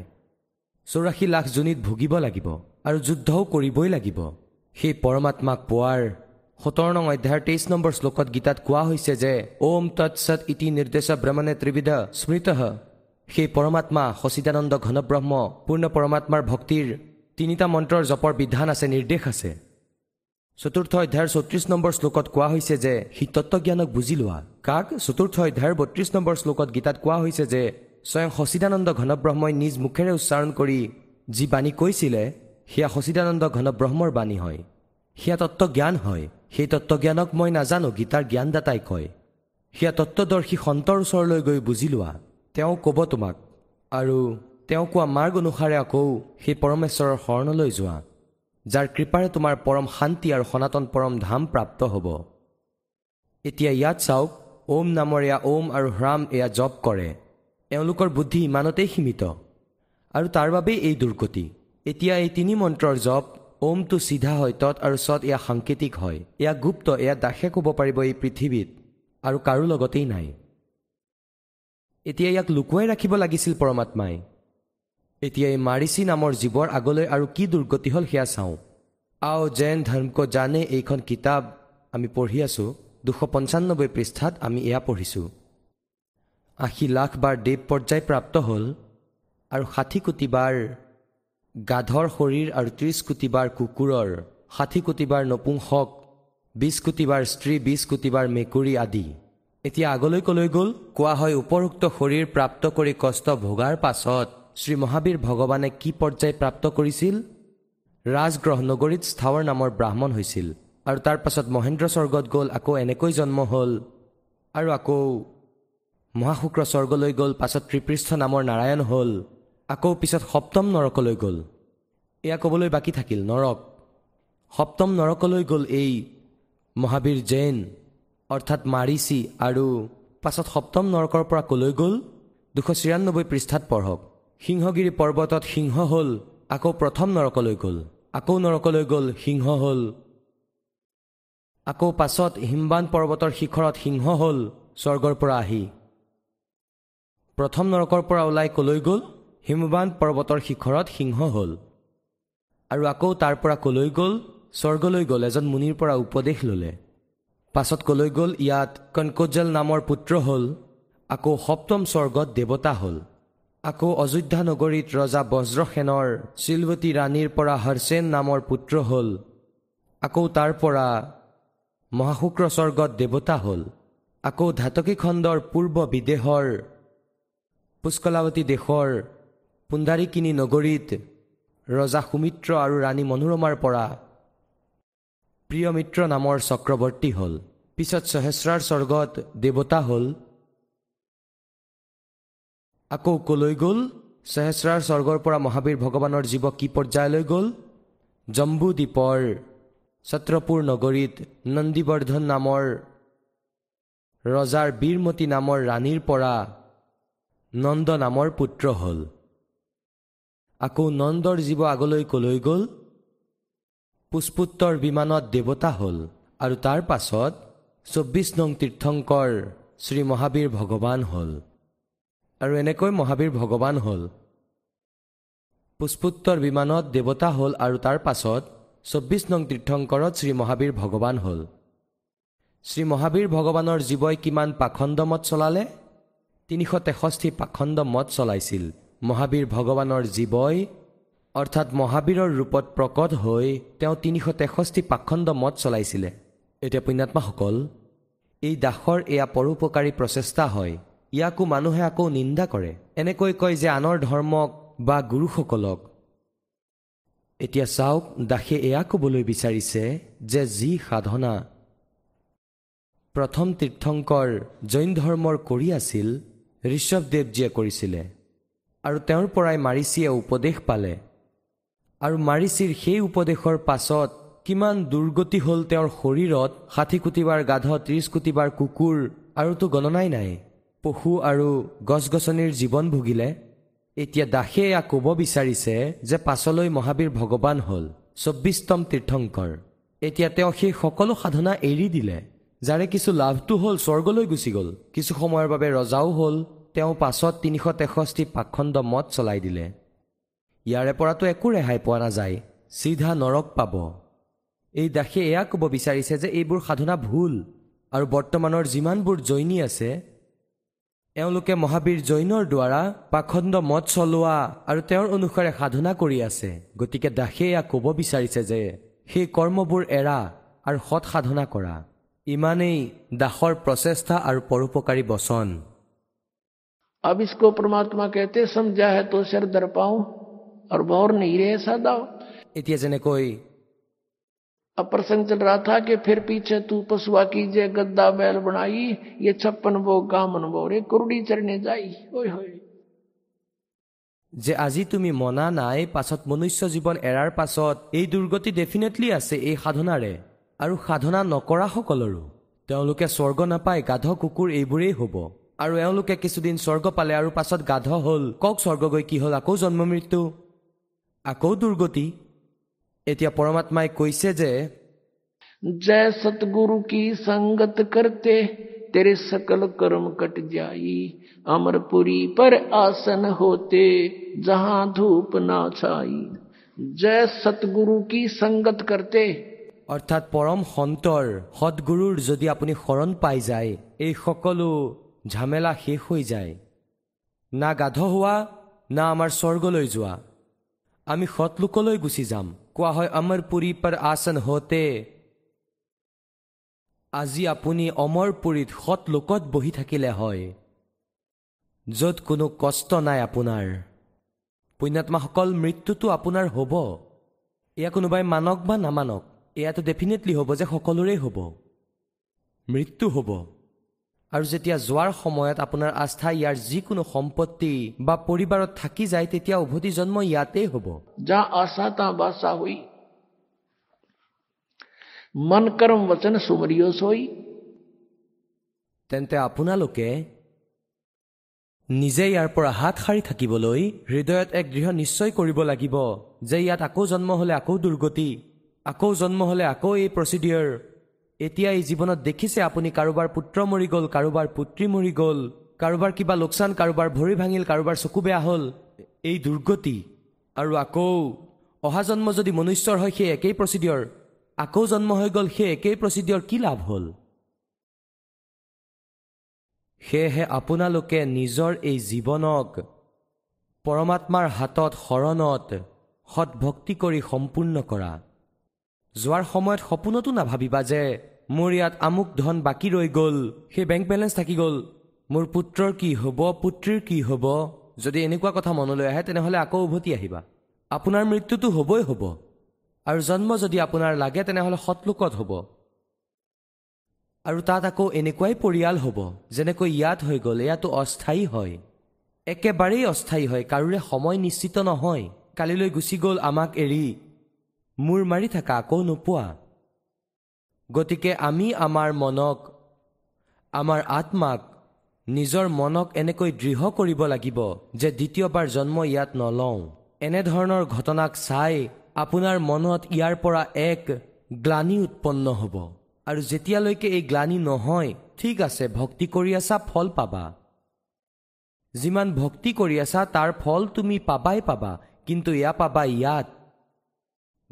চৌৰাশী লাখ জুনিত ভুগিব লাগিব আৰু যুদ্ধও কৰিবই লাগিব। সেই পৰমাত্মাক পোৱাৰ সোতৰ নং অধ্যায়ৰ তেইছ নম্বৰ শ্লোকত গীতাত কোৱা হৈছে যে ওম তৎসৎ ইতি নিৰ্দেশ ব্ৰহ্মণে ত্ৰিবিধ স্মৃত। সেই পৰমাত্মা সচিদানন্দ ঘনব্ৰহ্ম পূৰ্ণ পৰমাত্মাৰ ভক্তিৰ তিনিটা মন্ত্ৰৰ জপৰ বিধান আছে নিৰ্দেশ আছে। চতুৰ্থ অধ্যায়ৰ চৌত্ৰিশ নম্বৰ শ্লোকত কোৱা হৈছে যে সি তত্বজ্ঞানক বুজি লোৱা। কাক? চতুৰ্থ অধ্যায়ৰ বত্ৰিশ নম্বৰ শ্লোকত গীতাত কোৱা হৈছে যে স্বয়ং সচিদানন্দ ঘনব্ৰহ্মই নিজ মুখেৰে উচ্চাৰণ কৰি যি বাণী কৈছিলে সেয়া সচিদানন্দ ঘনব্ৰহ্মৰ বাণী হয়। সেয়া তত্বজ্ঞান হয়। সেই তত্বজ্ঞানক মই নাজানো গীতাৰ জ্ঞানদাতাই কয়। সেয়া তত্বদৰ্শী সন্তৰ ওচৰলৈ গৈ বুজি লোৱা। তেওঁ ক'ব তোমাক। আৰু তেওঁ কোৱা মাৰ্গ অনুসাৰে আকৌ সেই পৰমেশ্বৰৰ শৰণলৈ যোৱা। যাৰ কৃপাৰে তোমাৰ পৰম শান্তি আৰু সনাতন পৰম ধাম প্ৰাপ্ত হ'ব। এতিয়া ইয়াত চাওক ওম নামৰ এয়া ওম আৰু হ্ৰাম এয়া জপ কৰে। এওঁলোকৰ বুদ্ধি ইমানতেই সীমিত। আৰু তাৰ বাবেই এই দুৰ্গতি। এতিয়া এই তিনি মন্ত্ৰৰ জপ ওমটো চিধা হয় তৎ আৰু চত এয়া সাংকেতিক হয়। এয়া গুপ্ত এয়া দাসে ক'ব পাৰিব এই পৃথিৱীত। আৰু কাৰো লগতেই নাই। এতিয়া ইয়াক লুকুৱাই ৰাখিব লাগিছিল পৰমাত্মাই। এতিয়া এই মাৰিচি নামৰ জীৱৰ আগলৈ আৰু কি দুৰ্গতি হ'ল সেয়া চাওঁ। আও জৈন ধৰ্মক জানে এইখন কিতাপ আমি পঢ়ি আছোঁ দুশ পঞ্চান্নব্বৈ পৃষ্ঠাত আমি এয়া পঢ়িছোঁ। আশী লাখ বাৰ দেৱ পৰ্যায় প্ৰাপ্ত হ'ল আৰু ষাঠি কোটি বাৰ গাধৰ শৰীৰ আৰু ত্ৰিছ কোটি বাৰ কুকুৰৰ ষাঠি কোটি বাৰ নপুংসক বিছ কোটি বাৰ স্ত্ৰী বিছ কোটি বাৰ মেকুৰী আদি। এতিয়া আগলৈ কলৈ গ'ল কোৱা হয় উপৰোক্ত শৰীৰ প্ৰাপ্ত কৰি কষ্ট ভোগাৰ পাছত শ্ৰী মহাবীৰ ভগৱানে কি পৰ্যায় প্ৰাপ্ত কৰিছিল? ৰাজগ্ৰহ নগৰীত স্থাৱৰ নামৰ ব্ৰাহ্মণ হৈছিল আৰু তাৰ পাছত মহেন্দ্ৰ স্বৰ্গত গ'ল আকৌ এনেকৈ জন্ম হ'ল আৰু আকৌ মহাশুক্ৰ স্বৰ্গলৈ গ'ল পাছত ত্ৰিপৃষ্ঠ নামৰ নাৰায়ণ হ'ল আকৌ পিছত সপ্তম নৰকলৈ গ'ল। এয়া ক'বলৈ বাকী থাকিল নৰক। সপ্তম নৰকলৈ গ'ল এই মহাবীৰ জৈন অৰ্থাৎ মাৰিচি আৰু পাছত সপ্তম নৰকৰ পৰা কলৈ গ'ল? দুশ চিৰান্নব্বৈ পৃষ্ঠাত পঢ়ক। সিংহগিৰি পৰ্বতত সিংহ হ'ল আকৌ প্ৰথম নৰকলৈ গ'ল আকৌ নৰকলৈ গ'ল সিংহ হ'ল। আকৌ পাছত হিমবান পৰ্বতৰ শিখৰত সিংহ হ'ল স্বৰ্গৰ পৰা আহি। প্ৰথম নৰকৰ পৰা ওলাই কলৈ গ'ল? হিমবান পৰ্বতৰ শিখৰত সিংহ হ'ল। আৰু আকৌ তাৰ পৰা কলৈ গ'ল? স্বৰ্গলৈ গ'ল এজন মুনিৰ পৰা উপদেশ ল'লে। পাছত কলৈ গ'ল? ইয়াত কনকোজল নামৰ পুত্ৰ হ'ল আকৌ সপ্তম স্বৰ্গত দেৱতা হ'ল। আকৌ অযোধ্যা নগৰীত ৰজা বজ্ৰসেনৰ শিলৱতী ৰাণীৰ পৰা হৰ্ষেন নামৰ পুত্ৰ হ'ল। আকৌ তাৰ পৰা মহাশুক্ৰ স্বৰ্গত দেৱতা হ'ল। আকৌ ধাতকী খণ্ডৰ পূৰ্ব বিদেশৰ পুষ্কলাৱতী দেশৰ পুণ্ডাৰিকিনী নগৰীত ৰজা সুমিত্ৰ আৰু ৰাণী মনোৰমাৰ পৰা প্ৰিয় মিত্ৰ নামৰ চক্ৰৱৰ্তী হ'ল। পিছত সহস্ৰাৰ স্বৰ্গত দেৱতা হ'ল আকৌ কলৈ গ'ল? সহস্ৰাৰ স্বৰ্গৰ পৰা মহাবীৰ ভগৱানৰ জীৱ কি পৰ্যায়লৈ গ'ল? জম্বু দ্বীপৰ ছত্ৰপুৰ নগৰীত নন্দীবৰ্ধন নামৰ ৰজাৰ বীৰমতী নামৰ ৰাণীৰ পৰা নন্দ নামৰ পুত্ৰ হ'ল। আকৌ নন্দৰ জীৱ আগলৈ কলৈ গ'ল? পুষ্পোত্তৰ বিমানত দেৱতা হ'ল আৰু তাৰ পাছত চৌব্বিছ নং তীৰ্থংকৰ শ্ৰী মহাবীৰ ভগৱান হ'ল। আৰু এনেকৈ মহাবীৰ ভগৱান হ'ল। পুষ্পোত্তৰ বিমানত দেৱতা হ'ল আৰু তাৰ পাছত চৌব্বিছ নং তীৰ্থংকৰত শ্ৰী মহাবীৰ ভগৱান হ'ল। শ্ৰী মহাবীৰ ভগৱানৰ জীৱই কিমান পাখণ্ডমত চলালে? তিনিশ তেষষ্ঠি পাখণ্ড মত চলাইছিল। মহাবীৰ ভগৱানৰ জীৱই অৰ্থাৎ মহাবীৰৰ ৰূপত প্ৰকট হৈ তেওঁ তিনিশ তেষষ্ঠি পাখণ্ড মত চলাইছিলে। এতিয়া পুণ্যাত্মাসকল এই দাসৰ এয়া পৰোপকাৰী প্ৰচেষ্টা হয়। ইয়াকো মানুহে আকৌ নিন্দা কৰে। এনেকৈ কয় যে আনৰ ধৰ্মক বা গুৰুসকলক। এতিয়া চাওক দাসে এয়া ক'বলৈ বিচাৰিছে যে যি সাধনা প্ৰথম তীৰ্থংকৰ জৈন ধৰ্মৰ কৰি আছিল ঋষভদেৱজীয়ে কৰিছিলে। আৰু তেওঁৰ পৰাই মাৰিচীয়ে উপদেশ পালে। আৰু মাৰিচীৰ সেই উপদেশৰ পাছত কিমান দুৰ্গতি হ'ল তেওঁৰ শৰীৰত ষাঠি কোটিবাৰ গাধ ত্ৰিছ কোটিবাৰ কুকুৰ আৰুতো গণনাই নাই। পশু আৰু গছ গছনিৰ জীৱন ভুগিলে এতিয়া দাসে এয়া ক'ব বিচাৰিছে যে পাছলৈ মহাবীৰ ভগৱান হ'ল চৌব্বিছতম তীৰ্থংকৰ এতিয়া তেওঁ সেই সকলো সাধনা এৰি দিলে যাৰে কিছু লাভটো হ'ল স্বৰ্গলৈ গুচি গ'ল কিছু সময়ৰ বাবে ৰজাও হ'ল তেওঁ পাছত তিনিশ তেষষ্ঠি পাখণ্ড মত চলাই দিলে। ইয়াৰে পৰাতো একো ৰেহাই পোৱা নাযায় চিধা নৰক পাব। এই দাসে এয়া ক'ব বিচাৰিছে যে এইবোৰ সাধনা ভুল আৰু বৰ্তমানৰ যিমানবোৰ জৈনী আছে এওঁলোকে মহাবীৰ জৈনৰ দ্বাৰা পাখণ্ড মত চলোৱা আৰু তেওঁৰ অনুসাৰে সাধনা কৰি আছে গতিকে দাসে এয়া ক'ব বিচাৰিছে যে সেই কৰ্মবোৰ এৰা আৰু সৎ সাধনা কৰা ইমানেই দাসৰ প্ৰচেষ্টা আৰু পৰোপকাৰী বচন अब इसको परमात्मा कहते समझा है तो सिर दर पाऊं और भौर नहीं रहे सादा এতিয়া যেনেকৈ अब प्रसंग चल रहा था कि फिर पीछे तू पशुआ कीजिए गद्दा बैल बनाई ये छप्पन वो गामन वो रे कुरडी चढ़ने जाई ओए होए যে আজি তুমি মনা নাই পাছত মনুষ্য জীৱন এৰাৰ পাছত এই দুৰ্গতি ডেফিনেটলি আছে এই সাধনাৰে আৰু সাধনা নকৰাসকলৰো তেওঁলোকে স্বৰ্গ নাপায় গাধ কুকুৰ এইবোৰেই হ'ব আৰু এওঁলোকে কিছুদিন স্বৰ্গ পালে আৰু পাছত গাধ হ'ল কওক স্বৰ্গ গৈ কি হ'ল আকৌ জন্ম মৃত্যু আকৌ দুৰ্গতি এতিয়া পৰমাত্মাই কৈছে যে জয় সতগুৰু কি সংগত কৰতে তেৰে সকল কৰ্ম কট যাই অমৰপুৰী পৰ আসন হোতে যা ধূপ না ছাই জয় সতগুৰু কি সংগত কৰতে অৰ্থাৎ পৰম সন্তৰ সদগুৰুৰ যদি আপুনি শৰণ পাই যায় এই সকলো ঝামেলা শেষ হৈ যায়। না গাধ হোৱা না আমাৰ স্বৰ্গলৈ যোৱা। আমি সৎলোকলৈ গুচি যাম। কোৱা হয় অমৰ পুৰী আসন হওঁতে আজি আপুনি অমৰ পুৰীত সৎ লোকত বহি থাকিলে হয় য'ত কোনো কষ্ট নাই আপোনাৰ। পুণ্যাত্মাসকল মৃত্যুটো আপোনাৰ হ'ব। এয়া কোনোবাই মানক বা নামানক এয়াতো ডেফিনেটলি হ'ব যে সকলোৰে হ'ব। মৃত্যু হ'ব। আৰু যেতিয়া যোৱাৰ সময়ত আপোনাৰ আস্থা ইয়াৰ যিকোনো সম্পত্তি বা পৰিবাৰত থাকি যায় তেতিয়া উভতি জন্ম ইয়াতেই হ'ব। যা আশা তা বাচা হৈ। মন বচন হৈ। তেন্তে আপোনালোকে নিজে ইয়াৰ পৰা হাত সাৰি থাকিবলৈ হৃদয়ত এক দৃঢ় নিশ্চয় কৰিব লাগিব যে ইয়াত আকৌ জন্ম হ'লে আকৌ দুৰ্গতি আকৌ জন্ম হ'লে আকৌ এই প্ৰচিডিঅৰ এতিয়া এই জীৱনত দেখিছে আপুনি কাৰোবাৰ পুত্ৰ মৰি গ'ল কাৰোবাৰ পুত্ৰী মৰি গ'ল কাৰোবাৰ কিবা লোকচান কাৰোবাৰ ভৰি ভাঙিল কাৰোবাৰ চকু বেয়া হ'ল এই দুৰ্গতি। আৰু আকৌ অহা জন্ম যদি মনুষ্যৰ হয় সেই একেই প্ৰচিডিয়ৰ আকৌ জন্ম হৈ গ'ল সেই একেই প্ৰচিডিয়ৰ কি লাভ হ'ল? সেয়েহে আপোনালোকে নিজৰ এই জীৱনক পৰমাত্মাৰ হাতত শৰণত সৎভক্তি কৰি সম্পূৰ্ণ কৰা। যোৱাৰ সময়ত সপোনতো নাভাবিবা যে মোৰ ইয়াত আমুক ধন বাকী ৰৈ গ'ল সেই বেংক বেলেঞ্চ থাকি গ'ল। মোৰ পুত্ৰৰ কি হ'ব পুত্ৰীৰ কি হ'ব? যদি এনেকুৱা কথা মনলৈ আহে তেনেহ'লে আকৌ উভতি আহিবা। আপোনাৰ মৃত্যুটো হ'বই হ'ব। আৰু জন্ম যদি আপোনাৰ লাগে তেনেহ'লে সৎলোকত হ'ব। আৰু তাত আকৌ এনেকুৱাই পৰিয়াল হ'ব যেনেকৈ ইয়াত হৈ গ'ল এয়াতো অস্থায়ী হয়। একেবাৰেই অস্থায়ী হয় কাৰোৰে সময় নিশ্চিত নহয়। কালিলৈ গুচি গ'ল আমাক এৰি। মূৰ মাৰি থাকা আকৌ নোপোৱা। গতিকে আমি আমাৰ মনক আমাৰ আত্মাক নিজৰ মনক এনেকৈ দৃঢ় কৰিব লাগিব যে দ্বিতীয়বাৰ জন্ম ইয়াত নলওঁ। এনেধৰণৰ ঘটনাক চাই আপোনাৰ মনত ইয়াৰ পৰা এক গ্লানি উৎপন্ন হ'ব। আৰু যেতিয়ালৈকে এই গ্লানি নহয় ঠিক আছে ভক্তি কৰি আছা ফল পাবা। যিমান ভক্তি কৰি আছা তাৰ ফল তুমি পাবাই পাবা কিন্তু এয়া পাবা ইয়াত।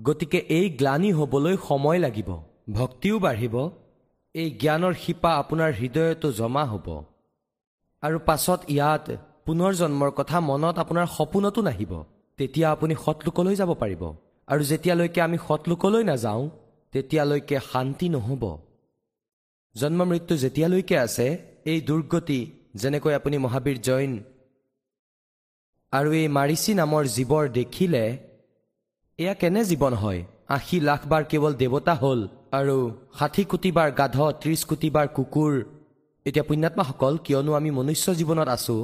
গতিকে এই গ্লানি হ'বলৈ সময় লাগিব ভক্তিও বাঢ়িব এই জ্ঞানৰ শিপা আপোনাৰ হৃদয়তো জমা হ'ব। আৰু পাছত ইয়াত পুনৰ জন্মৰ কথা মনত আপোনাৰ সপোনতো নাহিব তেতিয়া আপুনি সৎলোকলৈ যাব পাৰিব। আৰু যেতিয়ালৈকে আমি সৎলোকলৈ নাযাওঁ তেতিয়ালৈকে শান্তি নহ'ব। জন্ম মৃত্যু যেতিয়ালৈকে আছে এই দুৰ্গতি যেনেকৈ আপুনি মহাবীৰ জৈন আৰু এই মাৰিচি নামৰ জীৱৰ দেখিলে এয়া কেনে জীৱন হয়? আশী লাখ বাৰ কেৱল দেৱতা হ'ল আৰু ষাঠি কোটি বাৰ গাধ ত্ৰিছ কোটি বাৰ কুকুৰ। এতিয়া পুণ্যাত্মাসকল কিয়নো আমি মনুষ্য জীৱনত আছো?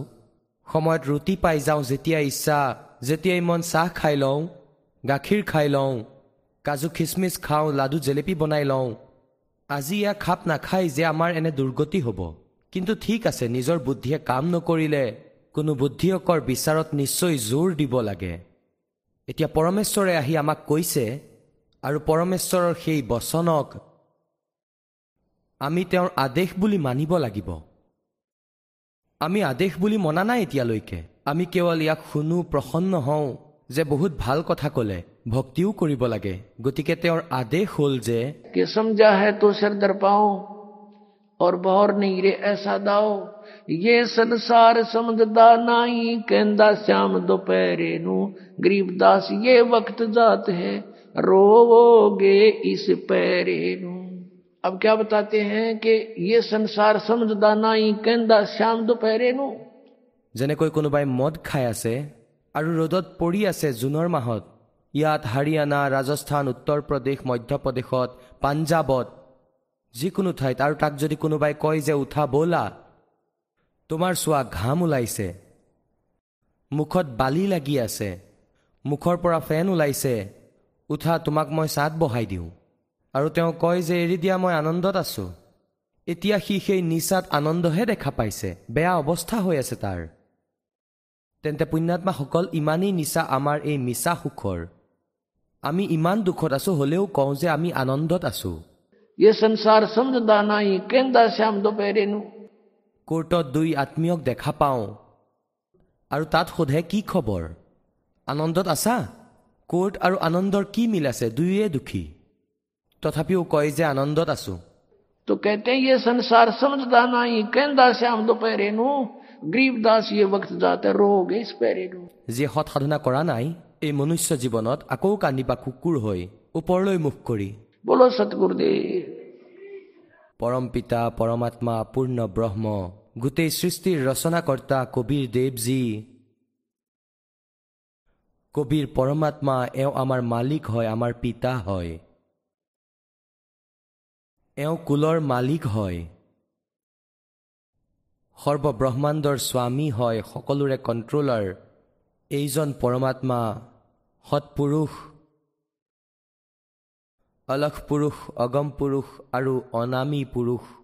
সময়ত ৰুটি পাই যাওঁ যেতিয়া ইচ্ছা যেতিয়াই মন চাহ খাই লওঁ গাখীৰ খাই লওঁ কাজু খিচমিচ খাওঁ লাডু জেলেপি বনাই লওঁ। আজি এয়া খাপ নাখায় যে আমাৰ এনে দুৰ্গতি হ'ব। কিন্তু ঠিক আছে নিজৰ বুদ্ধিয়ে কাম নকৰিলে কোনো বুদ্ধিয়কৰ বিচাৰত নিশ্চয় জোৰ দিব লাগে। এতিয়া পৰমেশ্বৰে আহি আমাক কৈছে আৰু পৰমেশ্বৰৰ সেই বচনক আমি তেওঁৰ আদেশ বুলি মানিব লাগিব আমি আদেশ বুলি মনা নাই এতিয়ালৈকে আমি কেৱল ইয়াক শুনো প্ৰসন্ন হওঁ যে বহুত ভাল কথা ক'লে ভক্তিও কৰিব লাগে গতিকে তেওঁৰ আদেশ হ'ল যে कि समझा है तो सिर दर पाओ और बहर नहीं रे ऐसा दाओ ये संसार समझदा नाई कहंदा श्याम दोपहरे नु गरीबदास ये वक्त जात है रोवोगे इस पैरे नु अब क्या बताते हैं कि ये संसार समझदा नाई कहंदा श्याम दोपहरे नु যেনেকৈ কোনোবাই মদ খাই আছে আৰু ৰ'দত পৰি আছে জুনৰ মাহত ইয়াত হাৰিয়ানা ৰাজস্থান উত্তৰ প্ৰদেশ মধ্যপ্ৰদেশত পাঞ্জাৱত যিকোনো ঠাইত আৰু তাক যদি কোনোবাই কয় যে উঠা ব'লা তোমাৰ চোৱা ঘাম ওলাইছে মুখত বালি লাগি আছে মুখৰ পৰা ফেন ওলাইছে উঠা তোমাক মই চাট বহাই দিওঁ আৰু তেওঁ কয় যে এৰি দিয়া মই আনন্দত আছোঁ এতিয়া সি সেই নিচাত আনন্দহে দেখা পাইছে বেয়া অৱস্থা হৈ আছে তাৰ তেন্তে পুণ্যাত্মাসকল ইমানেই নিচা আমাৰ এই মিছা সুখৰ আমি ইমান দুখত আছো হ'লেও কওঁ যে আমি আনন্দত আছো ये संसार समझदा नाई कहंदा श्याम दोपहरे नु কোৰ্টত দুই আত্মীয়ক দেখা পাওঁ আৰু তাত সোধে কি খবৰ আনন্দত আছা কোৰ্ট আৰু আনন্দৰ কি মিল আছে দুয়োৱে দুখী তথাপিও কয় যে আনন্দত আছো तो कहते हैं ये संसार समझदा नहीं कहंदा श्याम दोपहरे नु गरीबदास ये वक्त जाते रोगे इस पैरे नु যিয়ে সৎ সাধনা কৰা নাই এই মনুষ্য জীৱনত আকৌ কান্দিবা কুকুৰ হৈ ওপৰলৈ মুখ কৰি बोलो सतगुरुदेव পৰম পিতা পৰমাত্মা পূৰ্ণ ব্ৰহ্ম গোটেই সৃষ্টিৰ ৰচনাকৰ্তা কবিৰ দেৱজী। কবিৰ পৰমাত্মা এওঁ আমাৰ মালিক হয় আমাৰ পিতা হয়। এওঁ কুলৰ মালিক হয়। সৰ্বব্ৰহ্মাণ্ডৰ স্বামী হয় সকলোৰে কণ্ট্ৰলাৰ। এইজন পৰমাত্মা সৎপুৰুষ অলখ পুৰুষ অগম পুৰুষ আৰু অনামী পুৰুষ।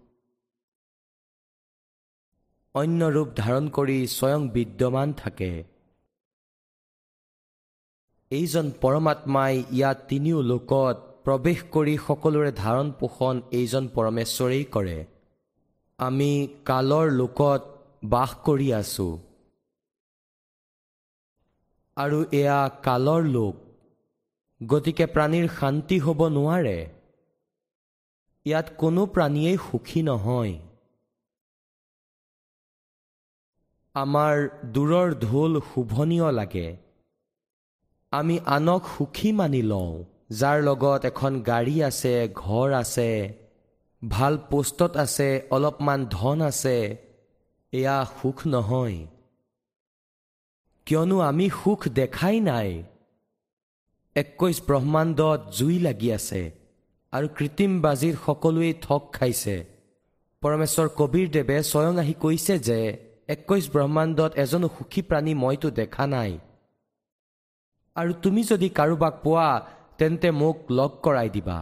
অন্য ৰূপ ধাৰণ কৰি স্বয়ং বিদ্যমান থাকে। এইজন পৰমাত্মাই ইয়াত তিনিও লোকত প্ৰৱেশ কৰি সকলোৰে ধাৰণ পোষণ এইজন পৰমেশ্বৰেই কৰে। আমি কালৰ লোকত বাস কৰি আছো। আৰু এয়া কালৰ লোক। গতিকে প্ৰাণীৰ শান্তি হ'ব নোৱাৰে। ইয়াত কোনো প্ৰাণীয়েই সুখী নহয়। আমাৰ দূৰৰ ঢোল শোভনীয় লাগে। আমি আনক সুখী মানি লওঁ যাৰ লগত এখন গাড়ী আছে ঘৰ আছে ভাল পোষ্টত আছে অলপমান ধন আছে এয়া সুখ নহয়। কিয়নো আমি সুখ দেখাই নাই। একৈশ ব্ৰহ্মাণ্ডত জুই লাগি আছে আৰু কৃত্ৰিম বাজিত সকলোৱেই ঠগ খাইছে। পৰমেশ্বৰ কবীৰদেৱে স্বয়ং আহি কৈছে যে একৈশ ব্ৰহ্মাণ্ডত এজনো সুখী প্ৰাণী মইতো দেখা নাই। আৰু তুমি যদি কাৰোবাক পোৱা তেন্তে মোক লগ কৰাই দিবা।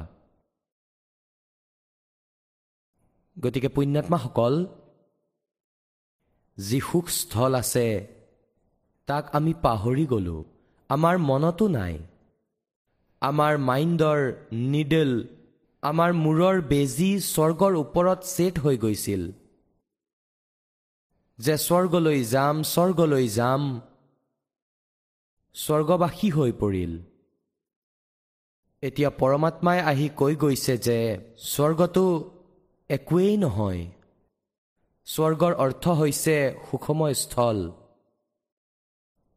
গতিকে পুণ্যাত্মাসকল যি সুখস্থল আছে তাক আমি পাহৰি গ'লোঁ। আমাৰ মনতো নাই। আমাৰ মাইণ্ডৰ নিডল আমাৰ মূৰৰ বেজী স্বৰ্গৰ ওপৰত ছেট হৈ গৈছিল। যে স্বৰ্গলৈ যাম স্বৰ্গলৈ যাম স্বৰ্গবাসী হৈ পৰিল। এতিয়া পৰমাত্মাই আহি কৈ গৈছে যে স্বৰ্গটো একোৱেই নহয়। স্বৰ্গৰ অৰ্থ হৈছে সুখময় স্থল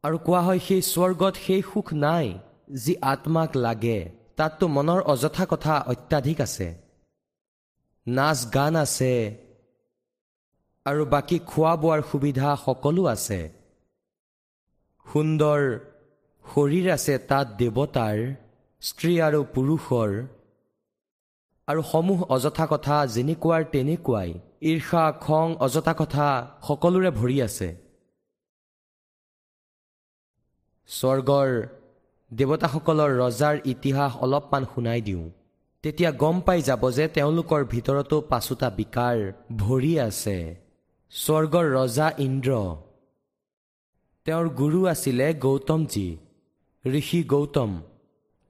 আৰু কোৱা হয় সেই স্বৰ্গত সেই সুখ নাই যি আত্মাক লাগে। তাততো মনৰ অযথা কথা অত্যাধিক আছে। নাচ গান আছে আৰু বাকী খোৱা বোৱাৰ সুবিধা সকলো আছে। সুন্দৰ শৰীৰ আছে তাত দেৱতাৰ স্ত্ৰী আৰু পুৰুষৰ। আৰু সমূহ অযথা কথা যেনেকুৱাৰ তেনেকুৱাই। ঈৰ্ষা খং অযথা কথা সকলোৰে ভৰি আছে। স্বৰ্গৰ দেৱতাসকলৰ ৰজাৰ ইতিহাস অলপমান শুনাই দিওঁ। তেতিয়া গম পাই যাব যে তেওঁলোকৰ ভিতৰতো পাচোতা বিকাৰ ভৰি আছে। স্বৰ্গৰ ৰজা ইন্দ্ৰ। তেওঁৰ গুৰু আছিলে গৌতমজী ঋষি গৌতম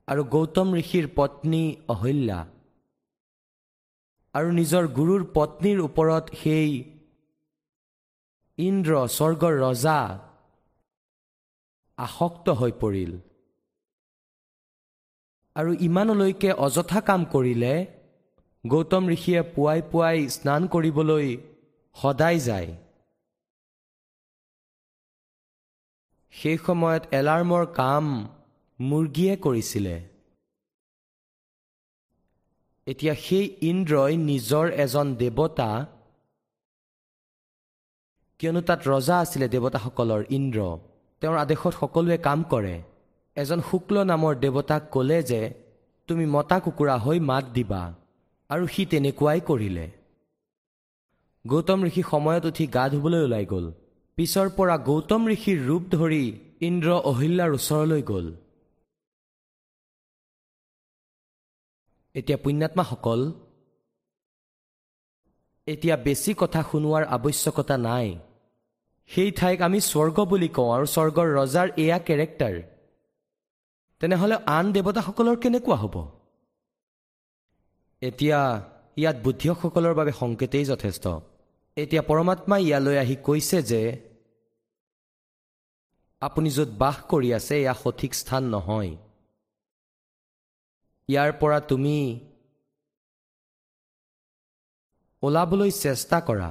আৰু গৌতম ঋষিৰ পত্নী অহল্যা। আৰু নিজৰ গুৰুৰ পত্নীৰ ওপৰত সেই ইন্দ্ৰ স্বৰ্গৰ ৰজা আসক্ত হৈ পৰিল। আৰু ইমানলৈকে অযথা কাম কৰিলে গৌতম ঋষিয়ে পুৱাই পুৱাই স্নান কৰিবলৈ সদায় যায়। সেই সময়ত এলাৰ্মৰ কাম মুৰ্গীয়ে কৰিছিলে। এতিয়া সেই ইন্দ্ৰই নিজৰ এজন দেৱতা কিয়নো তাত ৰজা আছিলে দেৱতাসকলৰ ইন্দ্ৰ তেওঁৰ আদেশত সকলোৱে কাম কৰে। এজন শুক্ল নামৰ দেৱতাক ক'লে যে তুমি মতা কুকুৰা হৈ মাত দিবা। আৰু সি তেনেকুৱাই কৰিলে। গৌতম ঋষি সময়ত উঠি গা ধুবলৈ ওলাই গ'ল। পিছৰ পৰা গৌতম ঋষিৰ ৰূপ ধৰি ইন্দ্ৰ অহিল্যাৰ ওচৰলৈ গ'ল। এতিয়া পুণ্যাত্মাসকল এতিয়া বেছি কথা শুনোৱাৰ আৱশ্যকতা নাই। সেই ঠাইক আমি স্বৰ্গ বুলি কওঁ আৰু স্বৰ্গৰ ৰজাৰ এয়া কেৰেক্টাৰ। তেনেহ'লে আন দেৱতাসকলৰ কেনেকুৱা হ'ব? এতিয়া ইয়াত বুদ্ধিয়কসকলৰ বাবে সংকেতেই যথেষ্ট। এতিয়া পৰমাত্মাই ইয়ালৈ আহি কৈছে যে আপুনি য'ত বাস কৰি আছে এয়া সঠিক স্থান নহয়। ইয়াৰ পৰা তুমি ওলাবলৈ চেষ্টা কৰা।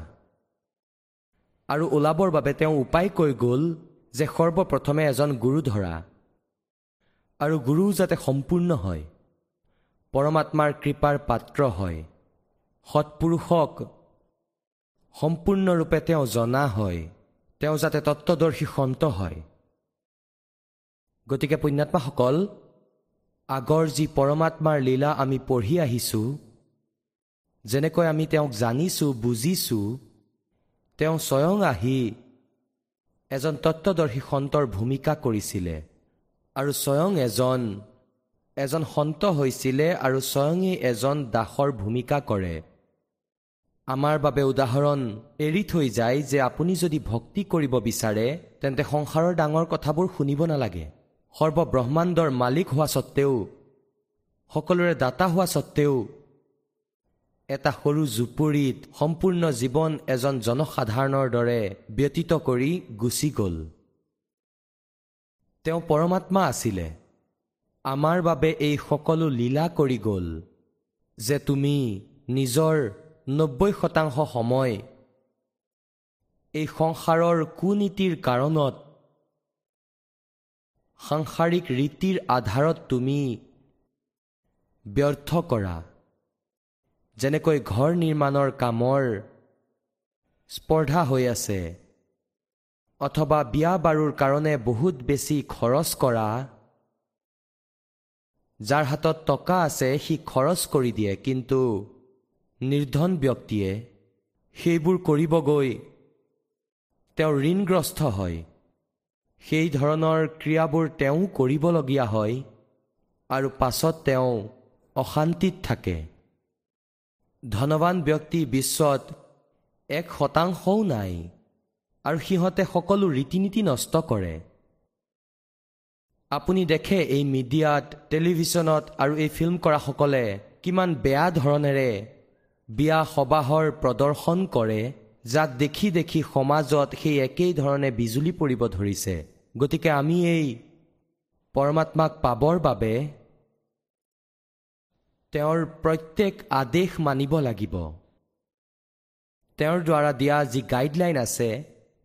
আৰু ওলাবৰ বাবে তেওঁ উপায় কৈ গ'ল যে সৰ্বপ্ৰথমে এজন গুৰু ধৰা। আৰু গুৰু যাতে সম্পূৰ্ণ হয় পৰমাত্মাৰ কৃপাৰ পাত্ৰ হয়। সৎপুৰুষক সম্পূৰ্ণৰূপে তেওঁ জনা হয়। তেওঁ যাতে তত্ত্বদৰ্শী সন্ত হয়। গতিকে পুণ্যাত্মাসকল আগৰ যি পৰমাত্মাৰ লীলা আমি পঢ়ি আহিছোঁ যেনেকৈ আমি তেওঁক জানিছোঁ বুজিছোঁ তেওঁ স্বয়ং আহি এজন তত্ত্বদৰ্শী সন্তৰ ভূমিকা কৰিছিলে আৰু স্বয়ং এজন এজন সন্ত হৈছিলে আৰু স্বয়ঙে এজন দাসৰ ভূমিকা কৰে। আমাৰ বাবে উদাহৰণ এৰি থৈ যায় যে আপুনি যদি ভক্তি কৰিব বিচাৰে তেন্তে সংসাৰৰ ডাঙৰ কথাবোৰ শুনিব নালাগে। সৰ্বব্ৰহ্মাণ্ডৰ মালিক হোৱা স্বত্তেও সকলোৰে দাতা হোৱা স্বত্তেও এটা সৰু জুপুৰিত সম্পূৰ্ণ জীৱন এজন জনসাধাৰণৰ দৰে ব্যতীত কৰি গুচি গ'ল। তেওঁ পৰমাত্মা আছিলে। আমাৰ বাবে এই সকলো লীলা কৰি গ'ল যে তুমি নিজৰ নব্বৈ শতাংশ সময়। এই সংসাৰৰ কুনীতিৰ কাৰণত সাংসাৰিক ৰীতিৰ আধাৰত তুমি ব্যৰ্থ কৰা। যেনেকৈ ঘৰ নিৰ্মাণৰ কামৰ স্পৰ্ধা হৈ আছে অথবা বিয়া বাৰুৰ কাৰণে বহুত বেছি খৰচ কৰা যাৰ হাতত টকা আছে সি খৰচ কৰি দিয়ে কিন্তু নিৰ্ধন ব্যক্তিয়ে সেইবোৰ কৰিব গৈ তেওঁ ঋণগ্ৰস্ত হয়। সেই ধৰণৰ ক্ৰিয়াবোৰ তেওঁ কৰিবলগীয়া হয় আৰু পাছত তেওঁ অশান্তিত থাকে। ধনৱান ব্যক্তি বিশ্বত এক শতাংশও নাই আৰু সিহঁতে সকলো ৰীতি নীতি নষ্ট কৰে। আপুনি দেখে এই মিডিয়াত টেলিভিশ্যনত আৰু এই ফিল্ম কৰাসকলে কিমান বেয়া ধৰণেৰে বিয়া সবাহৰ প্ৰদৰ্শন কৰে যাক দেখি দেখি সমাজত সেই একেই ধৰণে বিজুলী পৰিব ধৰিছে। গতিকে আমি এই পৰমাত্মাক পাবৰ বাবে তেওঁৰ প্ৰত্যেক আদেশ মানিব লাগিব। তেওঁৰ দ্বাৰা দিয়া যি গাইডলাইন আছে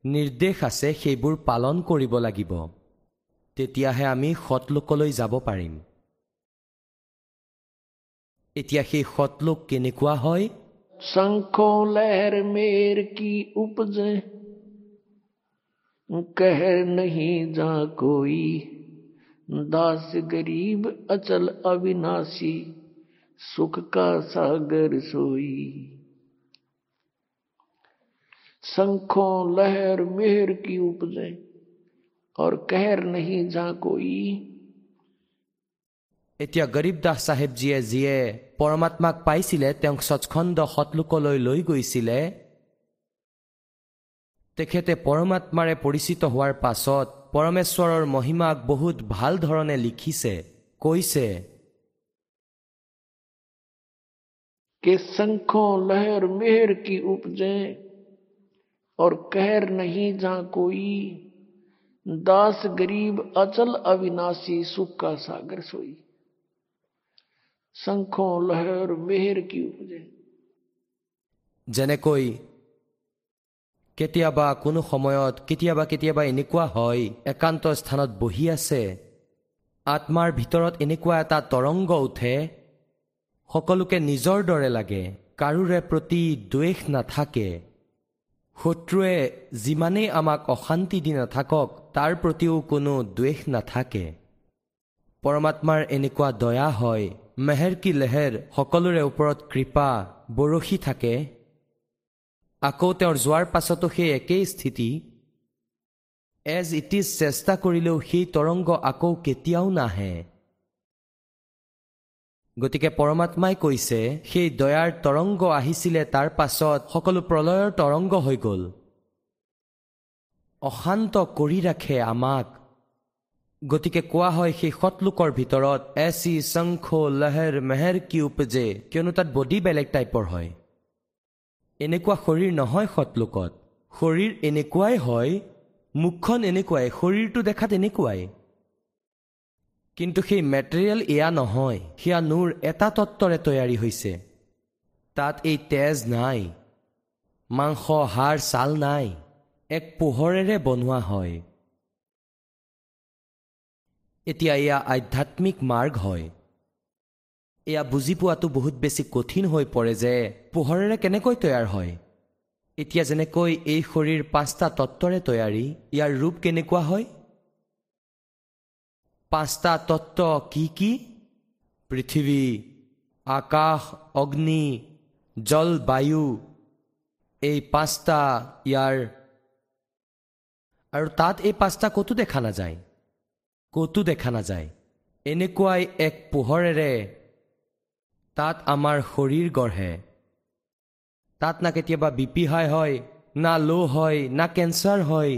নিৰ্দেশ আছে সেইবোৰ পালন কৰিব লাগিব। তেতিয়াহে আমি সৎলোকলৈ যাব পাৰিম। এতিয়া সেই সৎলোক কেনেকুৱা হয় शंखों लहर मेर की उपजे कह नहीं जा कोई दास गरीब अचल अविनाशी सुख का सागर सोई शंखों लहर मेहर की उपजे और कहर नहीं जा कोई এতিয়া গৰীব দাস চাহেবজীয়ে যিয়ে পৰমাত্মাক পাইছিলে তেওঁক স্বচ্ছন্দ সৎলোকলৈ লৈ গৈছিলে তেখেতে পৰমাত্মাৰে পৰিচিত হোৱাৰ পাছত পৰমেশ্বৰৰ মহিমাক বহুত ভাল ধৰণে লিখিছে কৈছে कि शंखों लहर मेहर की उपजे और कहर नहीं जा कोई दास गरीब अचल अविनाशी सुख का सागर सोई શંખોં લહેર મેહર કી ઉપજે જેને কেতিয়াবা কোনো সময়ত কেতিয়াবা কেতিয়াবা এনেকুৱা হয় একান্ত স্থানত বহি আছে আত্মাৰ ভিতৰত এনেকুৱা এটা তৰংগ উঠে সকলোকে নিজৰ দৰে লাগে কাৰোৰে প্ৰতি দ্বেষ নাথাকে। শত্ৰুৱে যিমানেই আমাক অশান্তি দি নাথাকক তাৰ প্ৰতিও কোনো দ্বেষ নাথাকে। পৰমাত্মাৰ এনেকুৱা দয়া হয় মেহেৰ কি লেহেৰ সকলোৰে ওপৰত কৃপা বৰশী থাকে। আকৌ তেওঁৰ যোৱাৰ পাছতো সেই একেই স্থিতি। এজ ইট ইজ চেষ্টা কৰিলেও সেই তৰংগ আকৌ কেতিয়াও নাহে। গতিকে পৰমাত্মাই কৈছে সেই দয়াৰ তৰংগ আহিছিলে তাৰ পাছত সকলো প্ৰলয়ৰ তৰংগ হৈ গ'ল। অশান্ত কৰি ৰাখে আমাক। গতিকে কোৱা হয় সেই সৎলোকৰ ভিতৰত এচি শংখ লহেৰ মেহেৰ কি উপজে? কিয়নো তাত বডি বেলেগ টাইপৰ হয়। এনেকুৱা শৰীৰ নহয় সৎলোকত শৰীৰ এনেকুৱাই হয় মুখখন এনেকুৱাই শৰীৰটো দেখাত এনেকুৱাই। কিন্তু সেই মেটেৰিয়েল এয়া নহয় সেয়া নূৰ এটা তত্বৰে তৈয়াৰী হৈছে। তাত এই তেজ নাই মাংস হাড় ছাল নাই এক পোহৰেৰে বনোৱা হয়। এতিয়া এয়া আধ্যাত্মিক মাৰ্গ হয়। এয়া বুজি পোৱাটো বহুত বেছি কঠিন হৈ পৰে যে পোহৰেৰে কেনেকৈ তৈয়াৰ হয়। এতিয়া যেনেকৈ এই শৰীৰ পাঁচটা তত্বৰে তৈয়াৰী ইয়াৰ ৰূপ কেনেকুৱা হয়? পাঁচটা তত্ত্ব কি কি? পৃথিৱী আকাশ অগ্নি জল বায়ু এই পাঁচটা ইয়াৰ। আৰু তাত এই পাঁচটা ক'তো দেখা নাযায়। ক'তো দেখা নাযায়। এনেকুৱাই এক পোহৰেৰে তাত আমাৰ শৰীৰ গঢ়ে। তাত না কেতিয়াবা বি পি হাই হয় না ল' হয় না কেঞ্চাৰ হয়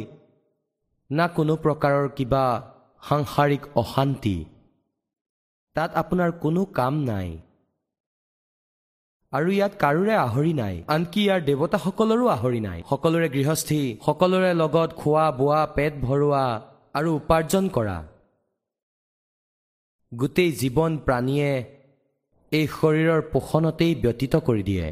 না কোনো প্ৰকাৰৰ কিবা সাংসাৰিক অশান্তি। তাত আপোনাৰ কোনো কাম নাই। আৰু ইয়াত কাৰোৰে আহৰি নাই। আনকি ইয়াৰ দেৱতাসকলৰো আহৰি নাই। সকলোৰে গৃহস্থী সকলোৰে লগত খোৱা বোৱা পেট ভৰোৱা আৰু উপাৰ্জন কৰা। গোটেই জীৱন প্ৰাণীয়ে এই শৰীৰৰ পোষণতেই ব্যতীত কৰি দিয়ে।